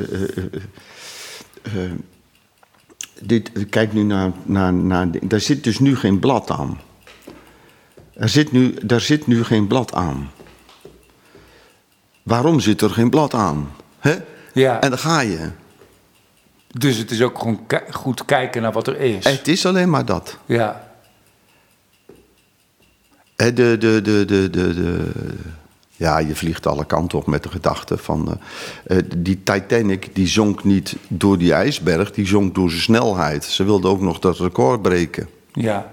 dit, kijk nu naar, naar, naar. Daar zit dus nu geen blad aan. Er zit nu, daar zit nu geen blad aan. Waarom zit er geen blad aan? Hè? Ja. En dan ga je. Dus het is ook gewoon goed kijken naar wat er is. Het is alleen maar dat. Ja. De, de, de, de, de, de, ja, je vliegt alle kanten op met de gedachte van... eh, eh, die Titanic die zonk niet door die ijsberg, die zonk door zijn snelheid. Ze wilde ook nog dat record breken. Ja.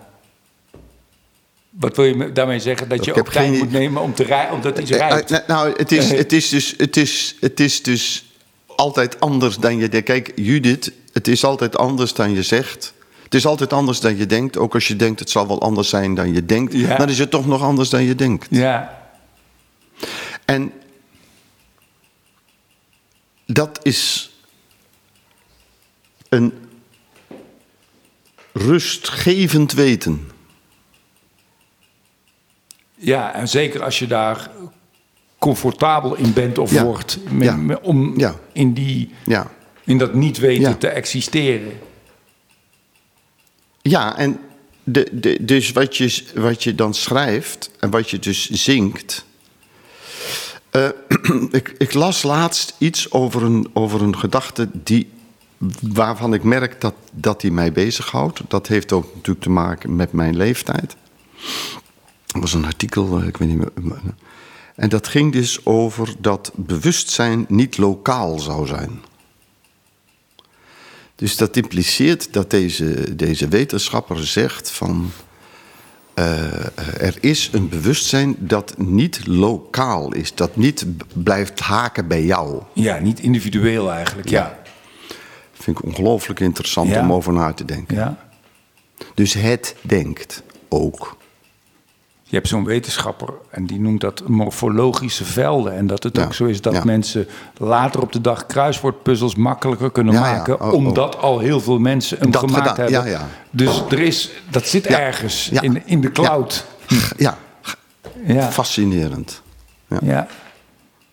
Wat wil je me daarmee zeggen? Dat je ook tijd geen- moet nemen om te rijden, omdat iets Eh, rijdt? nou, het is, [LAUGHS] het, is dus, het, is, het is dus altijd anders dan je denkt. Kijk, Judith, het is altijd anders dan je zegt. Het is altijd anders dan je denkt. Ook als je denkt het zal wel anders zijn dan je denkt. Ja. Dan is het toch nog anders dan je denkt. Ja. En dat is een rustgevend weten. Ja, en zeker als je daar comfortabel in bent of Ja. wordt. Met, Ja. met- om Ja. in, die, in dat niet weten te existeren. Ja, en de, de, dus wat je, wat je dan schrijft en wat je dus zingt. Eh, [CLEARS THROAT] ik, ik las laatst iets over een, over een gedachte die, waarvan ik merk dat, dat die mij bezighoudt. Dat heeft ook natuurlijk te maken met mijn leeftijd. Er was een artikel, eh, ik weet niet meer. En dat ging dus over dat bewustzijn niet lokaal zou zijn. Dus dat impliceert dat deze, deze wetenschapper zegt van. eh, er is een bewustzijn dat niet lokaal is, dat niet blijft haken bij jou. Ja, niet individueel eigenlijk. Ja. Vind ik ongelooflijk interessant Ja. om over na te denken. ja. Dus het denkt ook. Je hebt zo'n wetenschapper en die noemt dat morfologische velden. En dat het Ja, ook zo is dat ja. mensen later op de dag kruiswoordpuzzels makkelijker kunnen Ja, maken. Oh, oh. omdat al heel veel mensen hem Dat gemaakt gedaan- hebben. Dus er is, dat zit ergens in, in de cloud. Ja, Ja. fascinerend. Ja. Ja.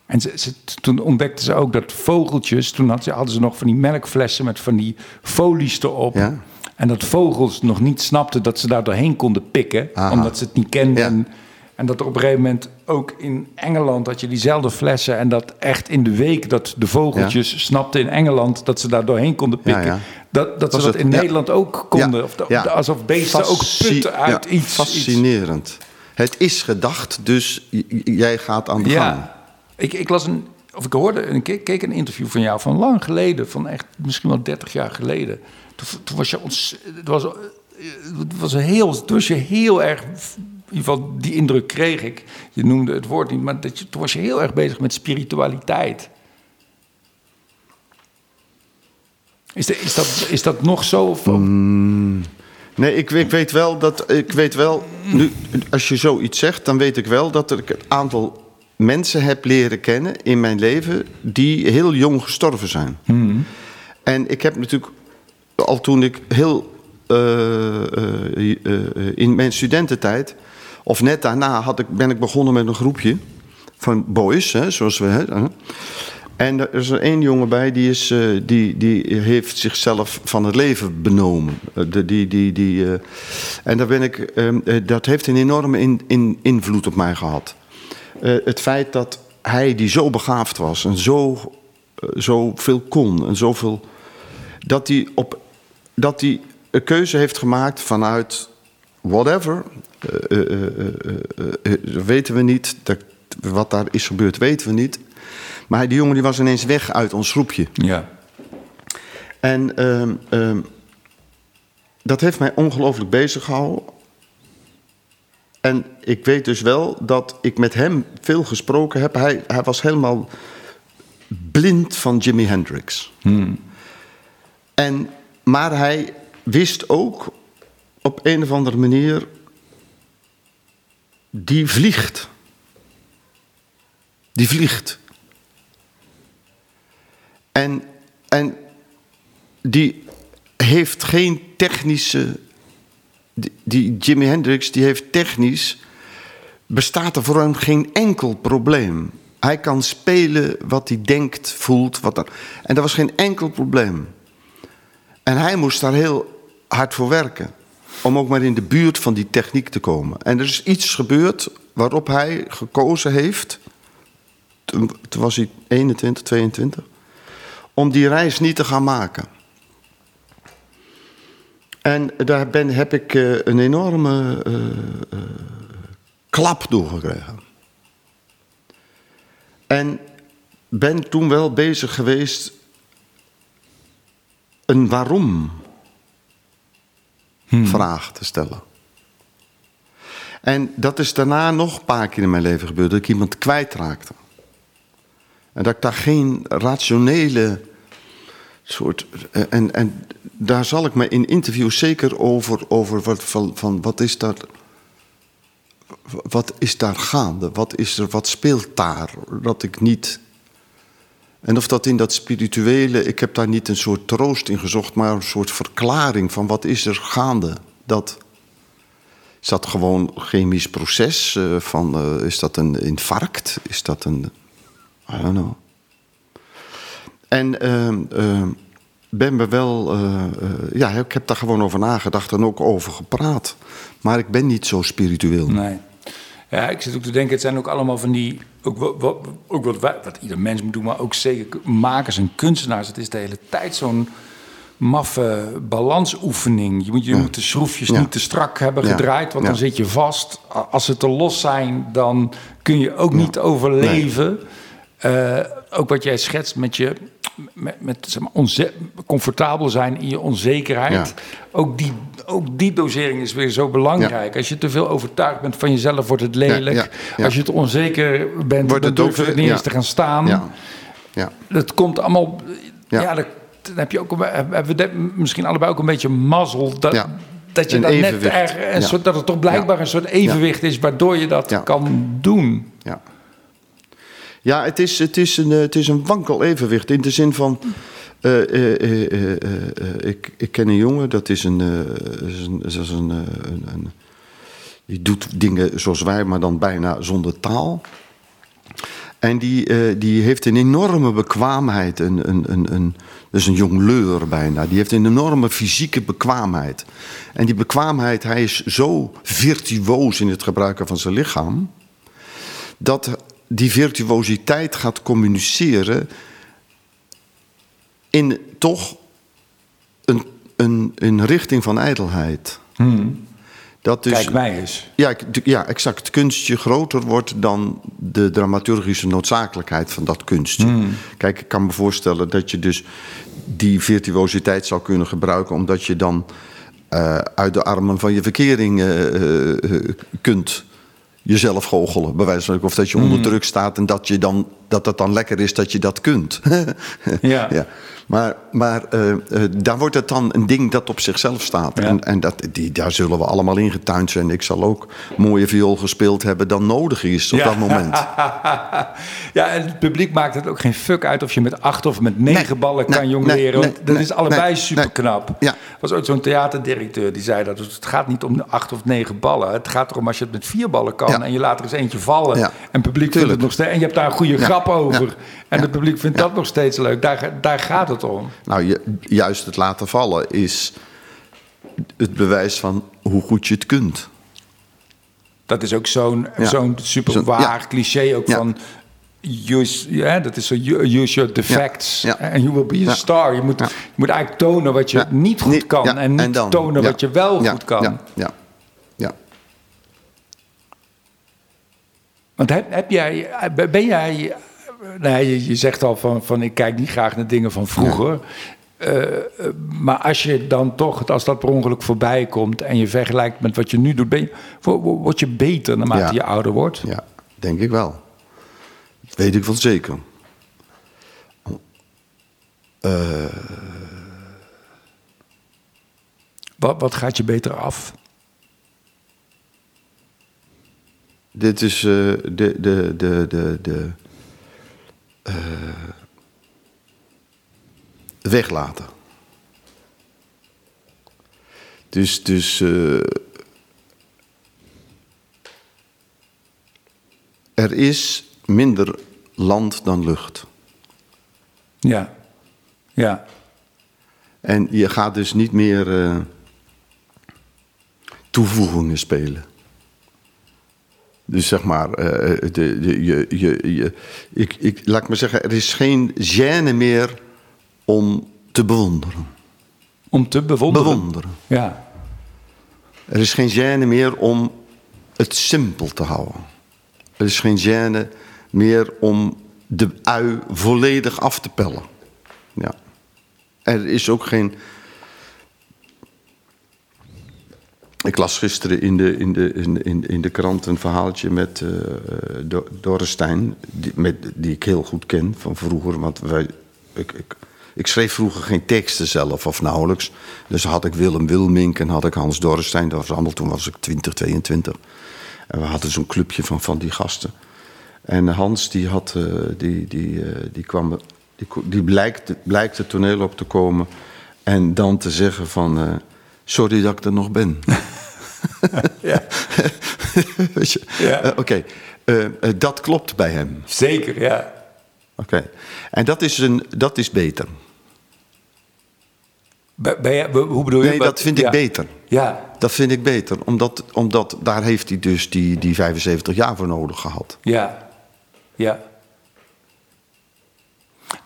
En ze, ze- toen ontdekten ze ook dat vogeltjes, toen had ze- hadden ze nog van die melkflessen met van die folies erop. Ja. En dat vogels nog niet snapten dat ze daar doorheen konden pikken, Aha. omdat ze het niet kenden. Ja. En, dat er op een gegeven moment ook in Engeland had je diezelfde flessen. En dat echt in de week dat de vogeltjes snapten in Engeland dat ze daar doorheen konden pikken. Ja, ja. Dat, dat ze dat het- in ja. Nederland ook konden. Ja, Of de- ja. Alsof beesten ook putten uit ja, iets. iets. Fascinerend. Het is gedacht, dus jij gaat aan de gang. Ja, ik, ik las een, of ik hoorde, ik keek, keek een interview van jou van lang geleden, van echt misschien wel 30 jaar geleden. Toen, toen was je ons, het was, eh, het was een heel, toen was je heel erg, in ieder geval die indruk kreeg ik. Je noemde het woord niet, maar dat je, toen was je heel erg bezig met spiritualiteit. Is, de, is, dat, is dat nog zo? Of, Nee, ik, ik weet wel dat. Ik weet wel. Nu, als je zoiets zegt, dan weet ik wel dat ik het aantal mensen heb leren kennen in mijn leven. die heel jong gestorven zijn. En ik heb natuurlijk. Al toen ik heel. eh, eh, eh, in mijn studententijd. of net daarna had ik, ben ik begonnen met een groepje. van boys, hè, zoals we. Hè, en er is er één jongen bij die, is, die, die heeft zichzelf van het leven benomen. De, die, die, die, en daar ben ik, ehm, eh, dat heeft een enorme in, in, invloed op mij gehad. Eh, het feit dat hij, die zo begaafd was en zo, zo veel kon en zoveel. dat hij, op, dat hij een keuze heeft gemaakt vanuit whatever. eh, weten we niet. Dat, wat daar is gebeurd, weten we niet. Maar die jongen die was ineens weg uit ons groepje. ja. En ehm, ehm, dat heeft mij ongelooflijk bezig gehouden. En ik weet dus wel dat ik met hem veel gesproken heb. Hij, hij was helemaal blind van Jimi Hendrix. En, maar hij wist ook op een of andere manier. Die vliegt. Die vliegt. En, en die heeft geen technische. Die, die Jimi Hendrix die heeft technisch bestaat er voor hem geen enkel probleem. Hij kan spelen wat hij denkt, voelt. Wat dan. En er was geen enkel probleem. En hij moest daar heel hard voor werken. Om ook maar in de buurt van die techniek te komen. En er is iets gebeurd waarop hij gekozen heeft. Toen, was hij 21, 22. Om die reis niet te gaan maken. En daar ben, heb ik uh, een enorme uh, uh, klap doorgekregen. En ben toen wel bezig geweest een waarom hmm. vraag te stellen. En dat is daarna nog een paar keer in mijn leven gebeurd, dat ik iemand kwijtraakte. En dat ik daar geen rationele soort. En, en daar zal ik me in interviews zeker over, over wat, van, van wat is dat wat is daar gaande? Wat, is er, wat speelt daar? Dat ik niet. En of dat in dat spirituele, ik heb daar niet een soort troost in gezocht, maar een soort verklaring van wat is er gaande? Dat, is dat gewoon een chemisch proces? Uh, van, uh, is dat een infarct? Is dat een. I don't know. En uh, ben me wel. ja, ik heb daar gewoon over nagedacht en ook over gepraat. Maar ik ben niet zo spiritueel. Nee. Ja, ik zit ook te denken, het zijn ook allemaal van die. Ook wat, ook wat, wat ieder mens moet doen, maar ook zeker makers en kunstenaars. Het is de hele tijd zo'n maffe balansoefening. Je moet, je moet de schroefjes niet te strak hebben gedraaid, want dan zit je vast. Als ze te los zijn, dan kun je ook niet overleven. Uh, ook wat jij schetst met je met, met zeg maar, comfortabel zijn in je onzekerheid. Ook, die, ook die dosering is weer zo belangrijk. Als je te veel overtuigd bent van jezelf, wordt het lelijk. Als je te onzeker bent, wordt dan durf je het niet eens te gaan staan. Ja. Dat komt allemaal... Ja, dan heb je ook, hebben we misschien allebei ook een beetje mazzel... Dat, dat je dat net er, een soort, dat het toch blijkbaar een soort evenwicht is... waardoor je dat kan doen. Ja. Ja, het is, het is, een, het is een wankel evenwicht in de zin van. Uh, uh, ik, ik ken een jongen, dat is een. een, is een, die doet dingen zoals wij, maar dan bijna zonder taal. En die, die heeft een enorme bekwaamheid. Een, een, een, een, dus een jongleur bijna. Die heeft een enorme fysieke bekwaamheid. En die bekwaamheid, hij is zo virtuoos in het gebruiken van zijn lichaam. Dat die virtuositeit gaat communiceren in toch een, een, een richting van ijdelheid. Hmm. Dat dus, Kijk mij eens. Ja, ja, exact. Het kunstje groter wordt dan de dramaturgische noodzakelijkheid van dat kunstje. Hmm. Kijk, ik kan me voorstellen dat je dus die virtuositeit zou kunnen gebruiken, omdat je dan uh, uit de armen van je verkering uh, uh, kunt jezelf goochelen, bij wijze van Of dat je onder hmm. druk staat en dat, je dan, dat het dan lekker is dat je dat kunt. [LAUGHS] ja. ja. Maar, maar uh, uh, daar wordt het dan een ding dat op zichzelf staat. En, en dat, die, daar zullen we allemaal in getuind zijn. Ik zal ook mooie viool gespeeld hebben dan nodig is op dat moment. [LAUGHS] ja, en het publiek maakt het ook geen fuck uit of je met acht of met negen ballen kan jongleren. Nee, dat is allebei super knap. Ja. Was ooit zo'n theaterdirecteur die zei dat het gaat niet om de acht of negen ballen. Het gaat erom als je het met vier ballen kan en je laat er eens eentje vallen. En het publiek vindt het nog steeds. En je hebt daar een goede grap over. En het publiek vindt dat nog steeds leuk. Daar, daar gaat het Nou, juist het laten vallen is het bewijs van hoe goed je het kunt. Dat is ook zo'n zo'n super waar cliché ook van... Use, ja, dat is zo, use your defects and you will be a star. Je moet, je moet eigenlijk tonen wat je niet goed kan en niet tonen wat je wel goed kan. Ja, ja. Want heb, heb jij, ben jij nee, je, zegt al van, van ik kijk niet graag naar dingen van vroeger. Uh, maar als je dan toch, als dat per ongeluk voorbij komt en je vergelijkt met wat je nu doet, ben je, word je beter naarmate je ouder wordt? Ja, denk ik wel. Dat weet ik wel zeker. Uh... Wat, wat gaat je beter af? Dit is de, de, de, de, de, uh, weglaten. Dus, dus uh, er is minder land dan lucht. Ja. Ja. En je gaat dus niet meer eh, toevoegingen spelen. Dus zeg maar, eh, de, de, je, je, je, ik, ik, laat ik maar zeggen, er is geen gêne meer om te bewonderen. Om te bewonderen. Bewonderen. Ja. Er is geen gêne meer om het simpel te houden. Er is geen gêne meer om de ui volledig af te pellen. Ja. Er is ook geen. Ik las gisteren in de, in de, in in in de krant een verhaaltje met uh, Do- Doris Stijn, die, met, die ik heel goed ken van vroeger. Want wij, ik, ik, ik schreef vroeger geen teksten zelf of nauwelijks. Dus had ik Willem Wilmink en had ik Hans Dorrestein. Dat was allemaal, toen was ik 20, 22. En we hadden zo'n clubje van, van die gasten. En Hans die, had, uh, die, die, uh, die kwam, die, die blijkt, blijkt het toneel op te komen. En dan te zeggen van, sorry dat ik er nog ben. [LAUGHS] ja. [LAUGHS] Weet je? Ja. Oké, okay. dat klopt bij hem. Zeker, ja. Oké, okay. en dat is, een, dat is beter. Hoe bedoel je? Nee, dat vind ja. ik beter. Ja. Dat vind ik beter, omdat, omdat daar heeft hij dus die, die 75 jaar voor nodig gehad. Ja, ja.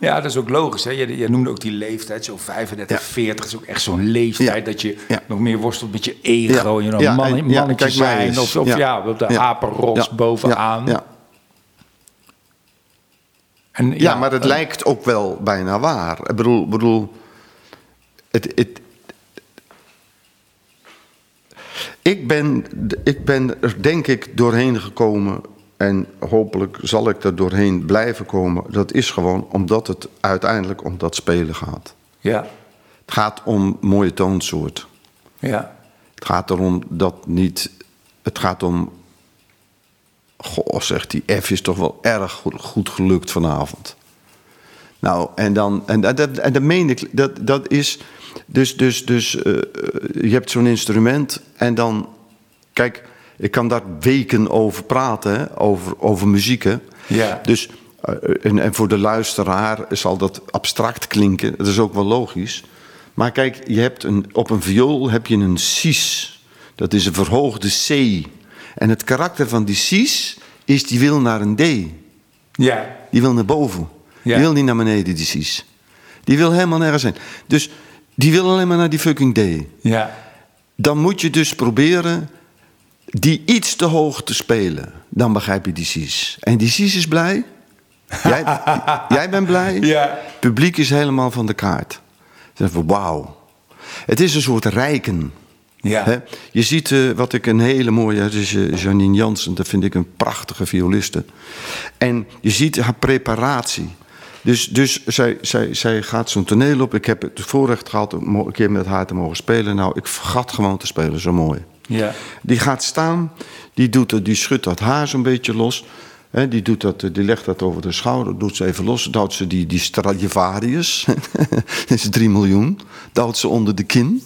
Ja, dat is ook logisch. Hè? Je, je noemde ook die leeftijd, zo 35, ja. 40 is ook echt zo'n leeftijd dat je nog meer worstelt met je ego. Je nog man, mannetje zijn of, of ja. op de apenrots bovenaan. Ja. Ja, maar het uh, lijkt ook wel bijna waar. Ik bedoel, bedoel het, het, ik, ben, ik ben er denk ik doorheen gekomen en hopelijk zal ik er doorheen blijven komen. Dat is gewoon omdat het uiteindelijk om dat spelen gaat. Ja. Het gaat om mooie toonsoort. Ja. Het gaat erom dat niet. Het gaat om. Goh, zegt die F is toch wel erg goed, goed gelukt vanavond. Nou, en dan. En dat, en dat meen ik. Dat, dat is. Dus, dus, dus uh, je hebt zo'n instrument en dan. Kijk, ik kan daar weken over praten, hè, over, over muziek. Hè. Ja. Dus, uh, en, en voor de luisteraar zal dat abstract klinken. Dat is ook wel logisch. Maar kijk, je hebt een, op een viool heb je een cis. Dat is een verhoogde C. En het karakter van die cis is die wil naar een D. Ja. Die wil naar boven. Ja. Die wil niet naar beneden, die cis. Die wil helemaal nergens heen. Dus die wil alleen maar naar die fucking D. Ja. Dan moet je dus proberen die iets te hoog te spelen. Dan begrijp je die cis. En die cis is blij. Jij, [LAUGHS] jij bent blij. Ja. Het publiek is helemaal van de kaart. Ze van wauw. Het is een soort rijken. Ja. He? Je ziet uh, wat ik een hele mooie, is uh, Janine Jansen, dat vind ik een prachtige violiste. En je ziet haar preparatie. Dus, dus zij, zij, zij gaat zo'n toneel op. Ik heb het voorrecht gehad om een keer met haar te mogen spelen. Nou, ik vergat gewoon te spelen, zo mooi. Ja. Die gaat staan, die, doet, die schudt dat haar zo'n beetje los. He, die, doet dat, die legt dat over de schouder, doet ze even los. Duwt ze die, die Stradivarius, dat [LAUGHS] is 3 miljoen, duwt ze onder de kin.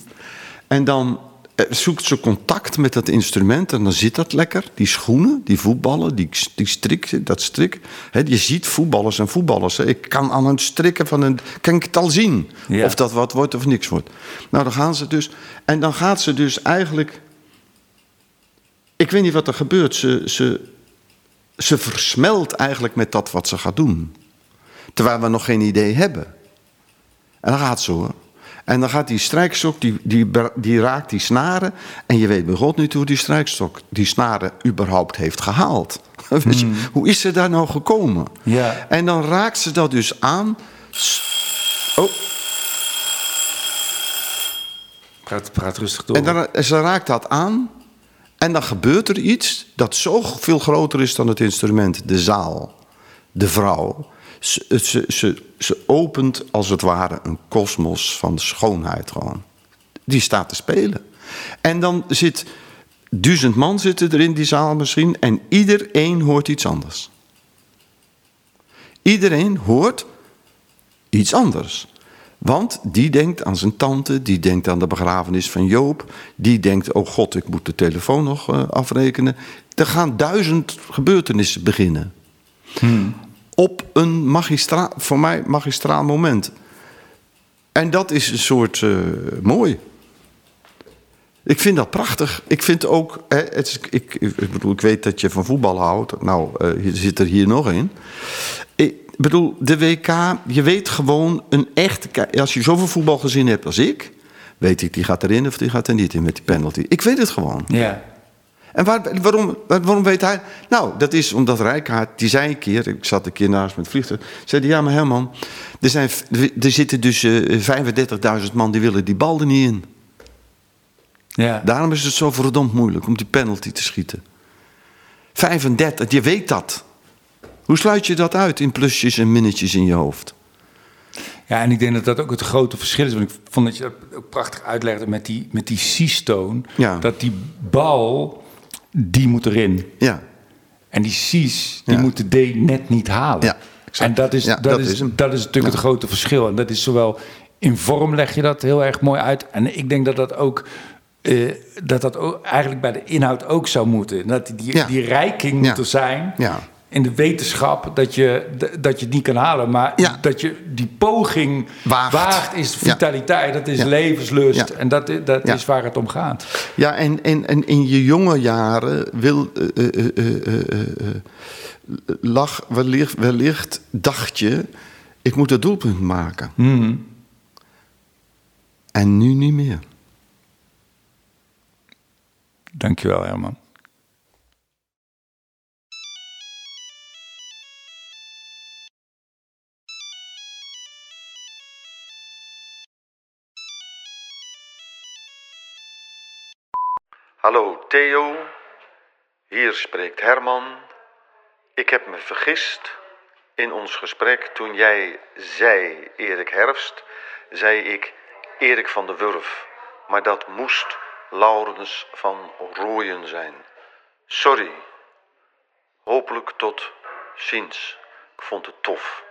En dan zoekt ze contact met dat instrument en dan zit dat lekker. Die schoenen, die voetballen, die, die strik, dat strik. He, je ziet voetballers en voetballers. He. Ik kan aan het strikken van een... kan ik het al zien. Ja. Of dat wat wordt of niks wordt. Nou, dan gaan ze dus... En dan gaat ze dus eigenlijk... Ik weet niet wat er gebeurt. Ze, ze, ze versmelt eigenlijk met dat wat ze gaat doen. Terwijl we nog geen idee hebben. En dan gaat ze hoor. En dan gaat die strijkstok, die, die, die raakt die snaren. En je weet bij God niet hoe die strijkstok die snaren überhaupt heeft gehaald. [LAUGHS] Weet je, Hmm. Hoe is ze daar nou gekomen? Ja. En dan raakt ze dat dus aan. Oh, Praat, praat rustig door. en dan, ze raakt dat aan. En dan gebeurt er iets dat zo veel groter is dan het instrument, de zaal, de vrouw. Ze, ze, ze, opent als het ware een kosmos van schoonheid gewoon. Die staat te spelen. En dan zit duizend man zitten er in die zaal misschien en iedereen hoort iets anders. Iedereen hoort iets anders. Want die denkt aan zijn tante, die denkt aan de begrafenis van Joop, die denkt: oh god, ik moet de telefoon nog uh, afrekenen. Er gaan duizend gebeurtenissen beginnen. Hmm. Op een magistraal, voor mij magistraal moment. En dat is een soort uh, mooi. Ik vind dat prachtig. Ik vind ook, hè, het is, ik, ik, bedoel, ik weet dat je van voetbal houdt. Nou, uh, je zit er hier nog in. Ik bedoel, de WK, je weet gewoon een echte. Als je zoveel voetbal gezien hebt als ik, weet ik die gaat erin of die gaat er niet in met die penalty. Ik weet het gewoon. Ja. En waar, waarom, waarom weet hij? Nou, dat is omdat Rijkaard, die zei een keer, ik zat een keer naast met het vliegtuig, zei ja, maar Herman, er, zijn, er zitten dus uh, 35.000 man die willen die bal er niet in. Ja. Daarom is het zo verdomd moeilijk om die penalty te schieten. 35, je weet dat. Hoe sluit je dat uit in plusjes en minnetjes in je hoofd? Ja, en ik denk dat dat ook het grote verschil is. Want ik vond dat je dat ook prachtig uitlegde met die, met die C-stone. Ja. Dat die bal, die moet erin. Ja. En die C's, die Ja. moet de D net niet halen. Ja, exact. En dat is, Ja, dat, dat is, dat is natuurlijk het grote verschil. En dat is zowel in vorm leg je dat heel erg mooi uit. En ik denk dat dat ook... eh, dat dat ook eigenlijk bij de inhoud ook zou moeten. Dat die, Ja. die rijking Ja. moet er zijn Ja. In de wetenschap dat je, dat je het niet kan halen. Maar Ja. dat je die poging Waagt. waagt, is Ja. vitaliteit, dat is Ja. levenslust. En dat, i- dat is waar het om gaat. Ja, en, en, en in je jonge jaren wil, eh, eh, eh, eh, eh, eh, lag wellicht, wellicht dacht je, ik moet het doelpunt maken. En nu niet meer. Dankjewel, Herman. Hallo Theo, hier spreekt Herman. Ik heb me vergist in ons gesprek toen jij zei Erik Herfst, zei ik Erik van der Wurf. Maar dat moest Laurens van Rooyen zijn. Sorry. Hopelijk tot ziens. Ik vond het tof.